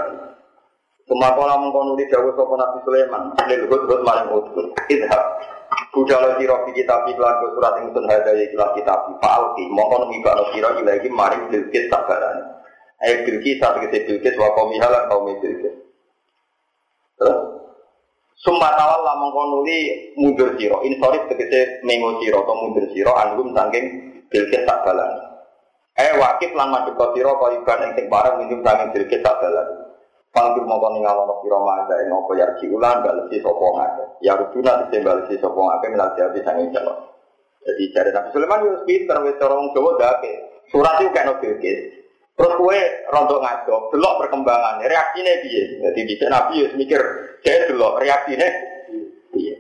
Kemakola mengkonuli dawuh sapa Nabi Sulaiman, lil hudhud maring hudhud. Idhab. Budala sira fi kitab iklan surat ing sun hada ya ikhlas kitab fa'alki mongko ngibakno sira ilahi maring bilkis sabarane. Ayo bilkis sak kese bilkis wa kaum lan kaum bilkis. Terus Summa tawalla mongko nuli mundur sira. Insorif tegese mengo sira atau mundur sira anggum saking bilkis sak balane. Eh wakif lan madhep sira kaya iban ing sing minum saking bilkis sak mau kau ninggal nopo siro maga yang nopo yarji ulang balesi sopo ngake. Ya rujuna di balesi sopo ngake minal jadi sangi jalur. Jadi cari Nabi Sulaiman itu pinter wis orang Jawa dake. Surat itu kayak nopo Terus kue rontok ngaco, delok perkembangan. Reaksinya dia. Jadi bisa Nabi ya mikir, saya delok reaksinya dia.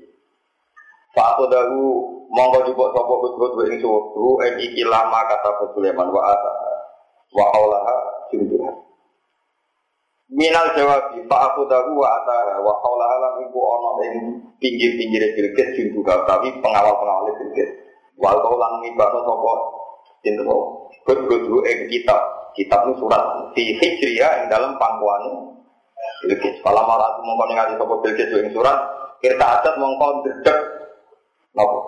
Pak aku dahu monggo juga sopo kut-kut ing suwudu en iki lama kata Sulaiman wa ata wa aulaha junduha. Minal jawab, Pak aku tahu wa ata wa haula alam iku ono ing pinggir-pinggir Bilqis juga kami pengawal-pengawal Bilqis. Wal kau lang ngibano sapa sinten Gud-gudu ing kitab. Kitab itu surat di Hijriah yang dalam pangkuan Bilqis. Kalau malah aku mongko ningali sapa Bilqis ing surat, kita adat mongko ndredeg napa?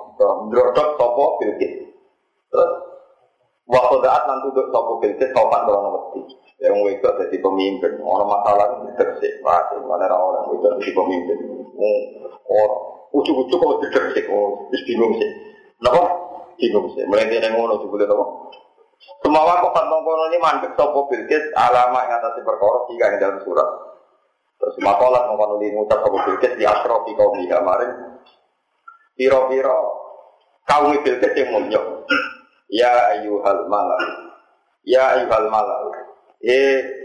Ndredeg sapa Bilqis. Terus wa qadaat lan tuduk sapa Bilqis sopan karo wedi yang wedok jadi pemimpin. Orang masalah ini tersik pasti mana orang wedok jadi pemimpin. Orang ujuk-ujuk kalau tersik oh bingung sih. Kenapa? Bingung sih. Mulai yang ngono juga apa? Semua waktu kantong kono ini mandek sopo bilkis alama yang atas perkara tiga yang dalam surat. Terus makolat mengkono li ngucap sopo bilkis di asro di kaum kemarin piro-piro kaum bilkis yang mulia ya ayuhal malak ya ayuhal malak eh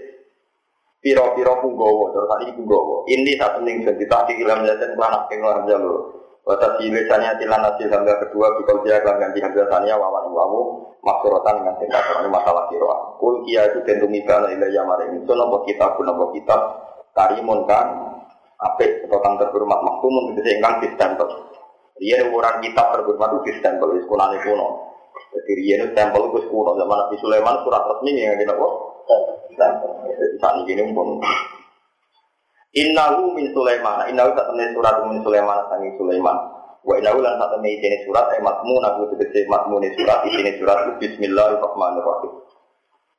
piro-piro punggowo, terus tadi punggowo. Ini satu ning jadi tadi ilam jajan lanak ing lam jalur. Wata silesannya tilan nasi sambil kedua bikol dia kelam ganti hamzah tania wawan wawu maksurotan dengan tingkat ini masalah kiro. Kul kia itu tentu mibana ilayah maring itu nopo kitab pun nopo kitab karimun kan apik atau kang terhormat maksumun itu ingkang distempel. Dia ukuran kitab terhormat itu distempel di sekolah kuno. Jadi dia itu stempel itu kuno zaman Nabi Sulaiman surat resmi yang kita kok saat ini pun Innahu min Sulaiman. Innahu tak temen surat min Sulaiman sangi Sulaiman. Wa innahu lan tak temen ini surat ay matmun aku tegese matmun surat ini surat Bismillahirrahmanirrahim.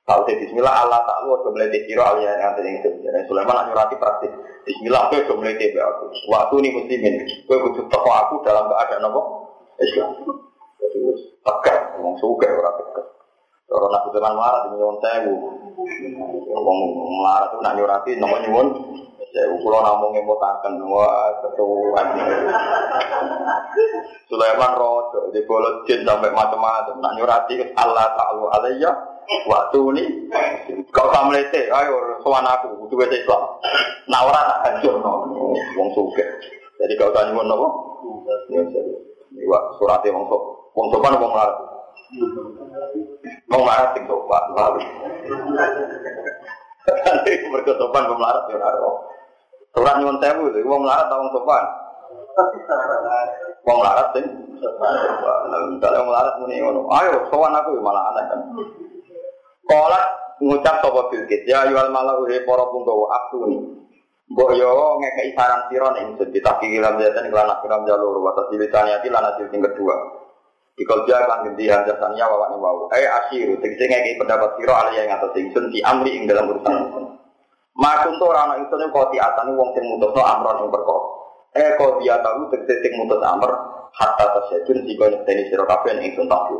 Tahu teh Bismillah Allah tak lu aja mlete sira aliyah yang tadi sebenarnya Sulaiman nyurati praktis. Bismillah aja mlete be aku. Waktu ini muslimin. Kowe kudu teko aku dalam keadaan apa? Islam. Jadi tegak wong sugih ora tegak. Kalau nak butuh melarat ini nyuwun sewu. Wong melarat itu nak nyurati nomor nyuwun sewu. Kalau namung ngemotaken wah ketuan. Sulaiman rojo di bolot jin sampai macam-macam. Nak nyurati Allah Taala alayya waktu ini kau kamu lete, ayo sowan aku, butuh wes Islam. Nak ora tak hancur wong suge. Jadi kau tanya nyuwun nopo? Ya, Iwak surate wong sok, wong sopan wong. Mau marah sing sopan, lalu. Nanti mereka sopan pemelarat ya naro. Surat nyuwun sewu itu, wong melarat atau wong sopan? Wong melarat sing misalnya wong melarat muni ngono. Ayo sowan aku malah aneh kan. Kolat ngucap sapa bilkit ya yual malau he para punggawa aktuni. Mbok yo ngekeki saran sira ning ditaki kilam jatan iklan akhiram jalur wa tasilitani ati lan hasil sing kedua. Ikal dia kan ganti hanjasanya wawan wau. Eh asiru, tegese ngeki pendapat siro alih yang atas ingsun di amri ing dalam urusan. Makun tuh orang ingsun yang tiatani wong sing mutus no amron yang berkor. Eh kau dia tahu tegese sing mutus amr hatta tasyajun si kau nyekteni siro kafe yang ingsun tahu.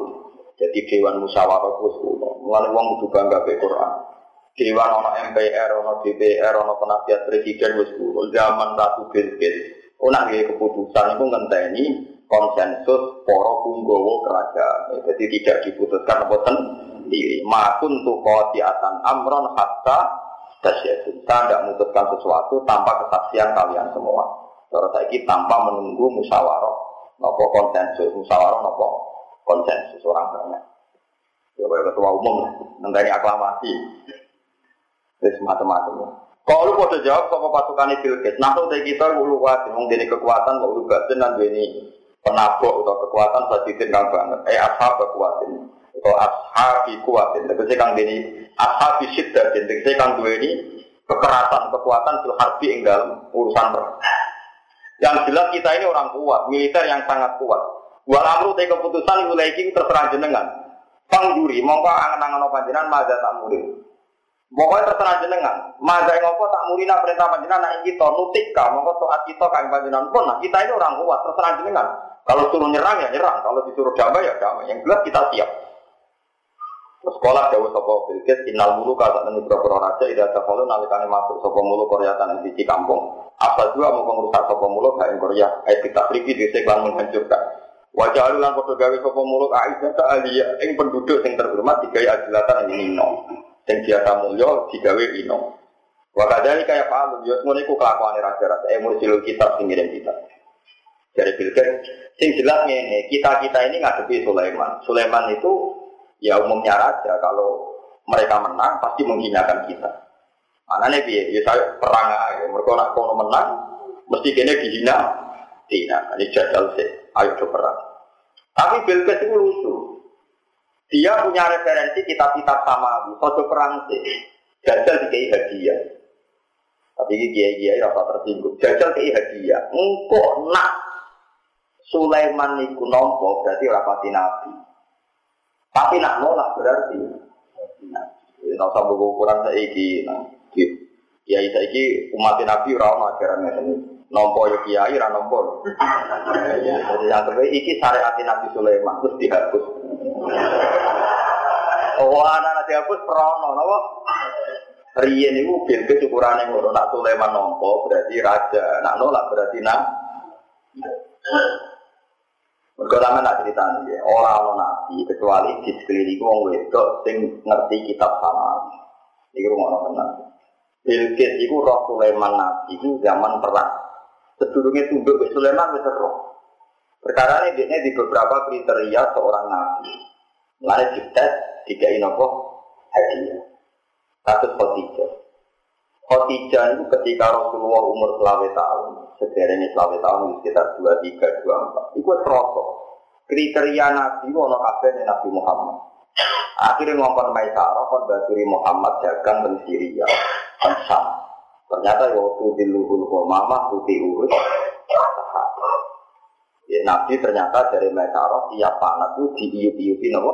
Jadi dewan musyawarah kus kuno. Mulai wong kudu bangga be Quran. Dewan ono MPR, ono DPR, ono penasihat presiden wis kuno. Zaman Ratu Bilqis. Ono keputusan itu ngenteni konsensus poro punggowo kerajaan. Jadi tidak diputuskan apa sendiri. Makun tuh atan amron hatta tasyadun. Saya tidak memutuskan sesuatu tanpa kesaksian kalian semua. Kalau saya tanpa menunggu musyawarah, nopo konsensus, musyawarah nopo konsensus orang banyak. Ya, ketua umum, nanti aklamasi, terus macam-macam. Kalau lu mau jawab sama pasukan Bilqis, nah tuh kita ulu mau jadi kekuatan, mau juga dan ini penabuk atau kekuatan sadidin kang banget. Eh ashab kekuatan atau ashabi kuatin. Tegese kang dini ashabi syiddatin. Tegese kang dua ini kekerasan, kekuatan fil ing dalam urusan perang. Yang jelas kita ini orang kuat, militer yang sangat kuat. Walau te keputusan mulai iki terserah jenengan. Pangjuri, mongko angen-angen panjenengan maza tak murid. Pokoknya terserah jenengan. Maza ngopo tak murina perintah panjenengan nak kita nutika, mongko taat kita kang panjenengan pun. Nah, kita ini orang kuat, terserah jenengan. Kalau suruh nyerang ya nyerang, kalau disuruh damai ya damai. Yang jelas kita siap. Sekolah jauh sopo Bilkis, inal mulu kata nanti beberapa raja, tidak ada kalau nalikane masuk sopo mulu Korea tanah di kampung. Asal juga mau merusak sopo mulu kain Korea, ayat kita pergi di seklan menghancurkan. Wajah alulan foto gawe sopo mulu Aisyah tak alia, ing penduduk yang terhormat digawe adilatan ini nino, yang biasa mulio digawe ino. Wakadali kayak Pak Alu, yo semuanya ku kelakuan raja-raja, eh mursilul kitab singirin kita. Dari Bilkis, sing jelas ini kita kita ini ngadepi Sulaiman. Sulaiman itu Ya umumnya raja kalau mereka menang pasti menghinakan kita. Mana nih biar ya saya perang aja. Mereka nak kono menang mesti kene dihina. Tidak, ini jajal sih. Ayo coba. Tapi Bilqis itu lucu. Dia punya referensi kitab-kitab sama Sojo perang sih. Jajal dikai hadiah. Tapi ini kiai-kiai rasa tersinggung. Jajal kei hadiah. Engkau nak Sulaiman niku nompo berarti rapati nabi. Tapi nak nolak berarti. Nah, tidak usah ukuran saiki. Nah, ya saiki umat Nabi ora ajaran ini. Nompo ya kiai ra nompo. Jadi yang terbaik iki syariat Nabi Sulaiman terus dihapus. Oh, anak dihapus perono, napa? Riyen niku bil kecukurane ngono nak Sulaiman nompo berarti raja, nak nolak berarti nak mereka lama nak cerita nih, orang nabi kecuali di sekeliling wong wedok sing ngerti kitab sama. Ini rumah orang tenang. Bilqis itu roh Sulaiman nabi itu zaman perang. Sedurungnya tunduk ke Sulaiman bisa roh. Perkara ini dia di beberapa kriteria seorang nabi. Mulai dites tiga inopo hadiah. Satu Khadijah. Khadijah itu ketika Rasulullah umur selawe tahun, sejarahnya selawe tahun sekitar dua empat. Itu terasa. Kriteria Nabi wono kabeh Nabi Muhammad. Akhirnya ngomong Maisarah kon baturi Muhammad dagang dan Syria, Ansam. Ternyata ya waktu di luhul mama putih urut. Ya, Nabi ternyata dari Maisarah tiap panah itu diiup-iupi nopo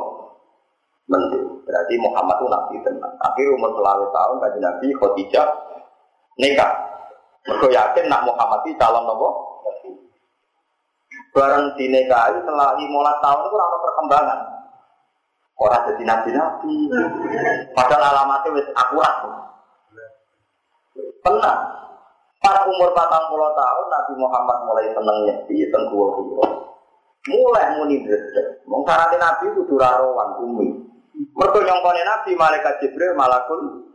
menteri. Berarti Muhammad itu Nabi tenang. Akhir umur selawe tahun kaji Nabi Khadijah nikah. Mereka yakin nak Muhammad itu calon nopo. Barang dinikahi setelah 15 tahun itu ada perkembangan. Orang jadi nabi-nabi. Padahal alamatnya wis akurat. Pernah. Pas umur 40 tahun Nabi Muhammad mulai seneng nyepi, tengkuwa Mulai muni dredeg. Mung Nabi itu durarowan umi. Mergo nyongkone Nabi malaikat Jibril malakul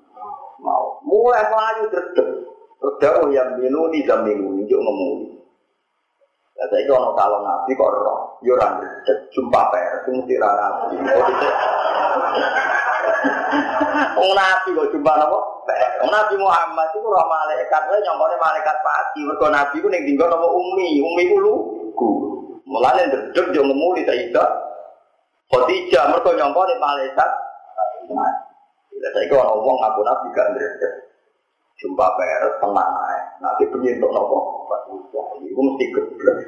mau. Mulai melayu dredeg. Dawuh yang minuni dan minuni, yuk ngomong. Ya saya itu orang calon nabi kok roh, yo orang jumpa pers, mesti nabi. Wong nabi kok jumpa nopo? Wong nabi Muhammad itu roh malaikat, wae nyongkone malaikat pati. Mergo nabi ku ning dinggo nopo umi, umi ku lugu. Mulane ndredeg yo ngemuli Sayyidah Khadijah mergo nyongkone malaikat. Ya saya itu orang wong ngaku nabi gak ndredeg jumpa peres tenang aja. Nanti punya untuk nopo, itu mesti geblek.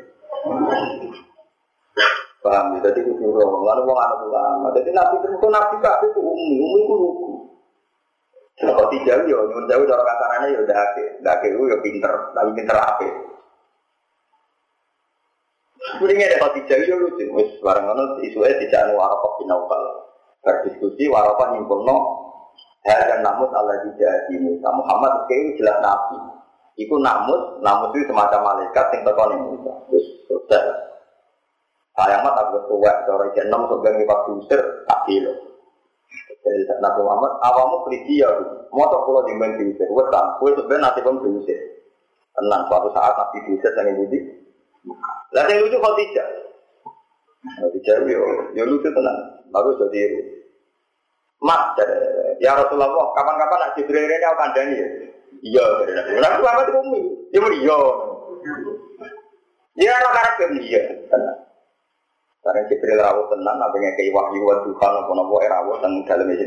Paham ya? Jadi itu suruh, lalu mau anak ulama. Jadi nabi itu nabi kak itu umi, umi itu lugu. Kalau tidak ya, nyuwun jauh cara kasarannya ya udah ake, udah ake itu ya pinter, tapi pinter apa? Sebenarnya ada kalau tidak ya lucu, wis barang itu isunya tidak anu warokok binaukal. Berdiskusi warokok nyimpul no, dan namus Allah di Musa Muhammad kayak jelas nabi. Iku namus, namus itu semacam malaikat yang tekon Musa. Terus selesai. Saya mat aku tua, cara jenam sebagai kita diusir tak kilo. Jadi Nabi Muhammad, awamu pergi ya, mau tak kalau dimain diusir, wetan, kue sebenarnya nanti pun diusir. Tenang, suatu saat Nabi diusir dengan budi. Lah yang lucu kalau tidak. Khadijah yo, yo lucu tenang, bagus jadi Mat, ya Rasulullah, kapan-kapan nak Jibril ini aku kandani ya? Iya, dari Nabi. Nabi Muhammad itu umi. Dia mau iya. Iya, anak karakter iya. Karena Jibril rawat apa yang kayak wahyu wa Tuhan, apa-apa rawat, dan dalam itu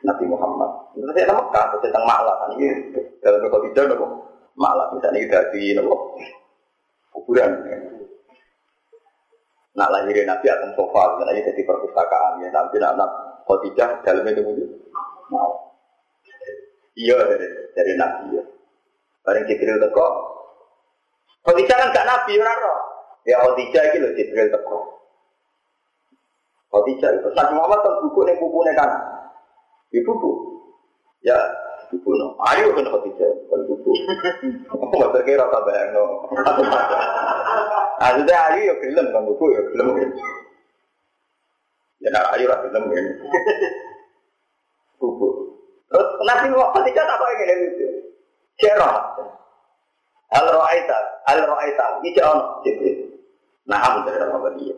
Nabi Muhammad. Terus saya Mekah, terus saya Malah kan ini dalam tidak nopo Malah misalnya kita di nopo kuburan. Nak lahirin Nabi akan sofa, misalnya jadi perpustakaan ya nanti anak Khadijah dalamnya itu mau. Iya dari, dari Nabi ya. Bareng Jibril teko. Khadijah kan gak Nabi ora roh. Ya Khadijah iki lho Jibril teko. Khadijah itu Nabi Muhammad kan buku ning bukune kan. Ibu bu. Ya buku no. Ayo kan Khadijah kan buku. *laughs* Mau terkira tak bayang no. *laughs* Ada ayo ya film kan buku ya film. Ya nak ayo lah film kan. Buku. Terus Nabi Muhammad tidak apa yang ini itu. Cerah. Al ro'aita, al ro'aita, ini ono Jibril. Nah, kamu dari apa dia?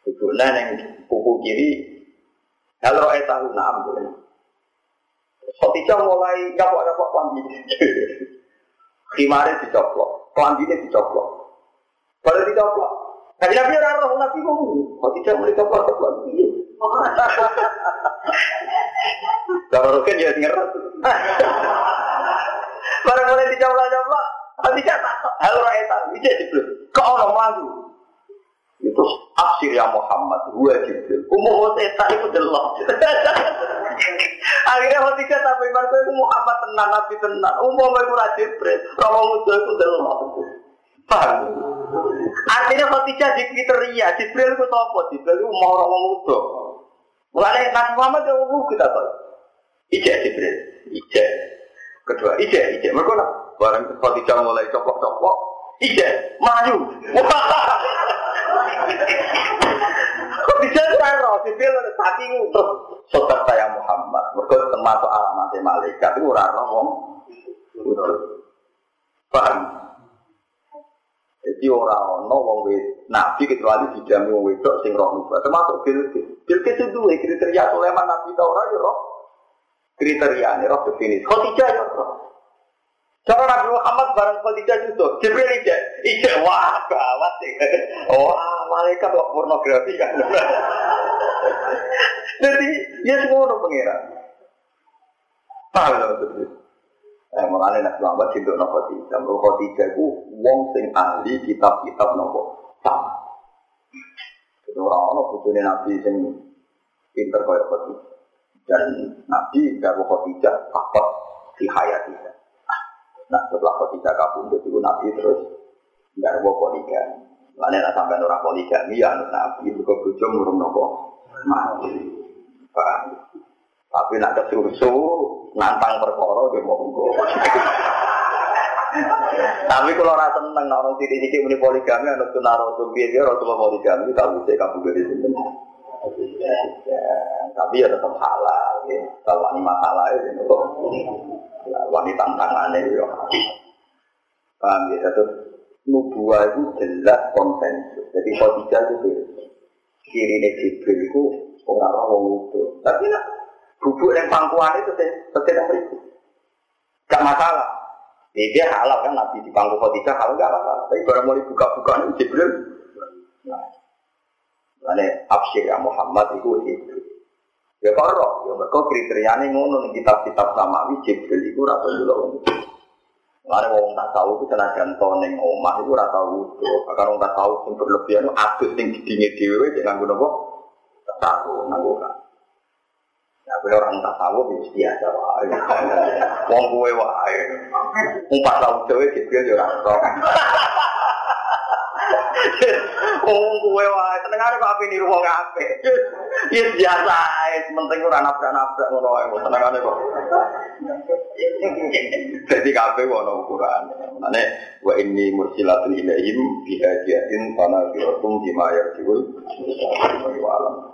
Kubunan yang kuku kiri, al ro'aita, nah, kamu Khotijah mulai nyapok-nyapok klambi. *laughs* Khimare dicoplok, klambine dicoplok. Baru dicoplok. Nabi Nabi orang roh Nabi ngomong, Khotijah mulai coplok-coplok. Kalau roken ya ngerti. Barang mulai dicoplok-coplok, Khotijah tak hal rakyat tahu, ijek Jibril. Kok orang maju? Itu aksir ya Muhammad, gue Jibril. Umum setan itu delok. *laughs* Akhirnya Khadijah tapi iman itu Muhammad tenan, Nabi tenan. Umum itu Jibril. Romo muda itu delok. Paham? Artinya Khadijah di kriteria, Jibril itu apa? Jibril itu mau Romo muda. Mulai Nabi Muhammad itu umum kita tahu. Ijek Jibril, ijek. Kedua, ijek, ijek. Mereka lah. Barang Khadijah mulai coplok-coplok, ijek, maju. Khadijah itu roh, Jibril tapi terus sobat saya Muhammad. Mereka termasuk alamat malaikat itu roh wong. Paham? Jadi orang ono wong wed nabi kecuali dijamin wong wedok sing roh nubuat termasuk Bilqis. Bilqis itu dua kriteria Sulaiman nabi tau ya roh. Kriteria ini roh definisi. Khadijah ya roh. Cara Nabi Muhammad barang Khadijah itu Jibril ijek, ijek wah gawat sih. Wah malaikat kok pornografi kan. Jadi ya semua orang pengira. Tahu lah betul. Eh, mengenai Nabi Muhammad cinta nopo Khadijah. Nopo Khadijah itu wong sing ahli kitab-kitab nopo sama. Jadi orang-orang butuhnya Nabi sing pinter kaya Khadijah. Dan Nabi gak Khadijah takut di hayatnya. Nah setelah Khadijah kabur jadi Nabi terus nggak ada poligami. Mana nak sampai orang poligami ya Nabi itu kebujo murung nopo mati. Paham? Tapi nak kesusu nantang perkara dia mau Tapi kalau rasa seneng orang titik-titik muni poligami, anak tuh naro tuh biar dia rasulullah poligami, kamu saya kamu dari sini. Tapi ya tetap halal, ya. Kalau ini masalah ya, wanita tantangannya ya. Paham ya? Terus nubuah itu jelas konsensus. Jadi Khadijah itu kiri ini Jibril itu orang orang itu. Tapi nak bubuk yang pangkuan itu sedang berikut. Gak masalah. Ya, dia halal kan Nabi di pangku Khadijah halal gak masalah. Tapi baru mulai buka-buka ini Jibril. Nah, Lalu absyir ya Muhammad itu itu. Ya karo, ya mereka kriterianya ngono nih kitab-kitab samawi Jibril itu rata dulu. Lalu orang tak tahu itu tenaga toneng omah itu rata wudhu. Karena orang tak tahu yang berlebihan itu adus yang dingin dewi jangan guna kok. Tahu nanggu kan. Ya gue orang tak tahu itu biasa wae. Wong gue wae. Umpat tahu dewi Jibril ya rata. Wong kowe wae senengane kok ape niru wong apik. Ya biasa ae, penting ora nabrak-nabrak ngono wae senengane kok. Jadi kabeh ono ukuran. Mane wa inni mursilatun ilaihim bi hadiyatin fana bi bima yarjul. Wa alam.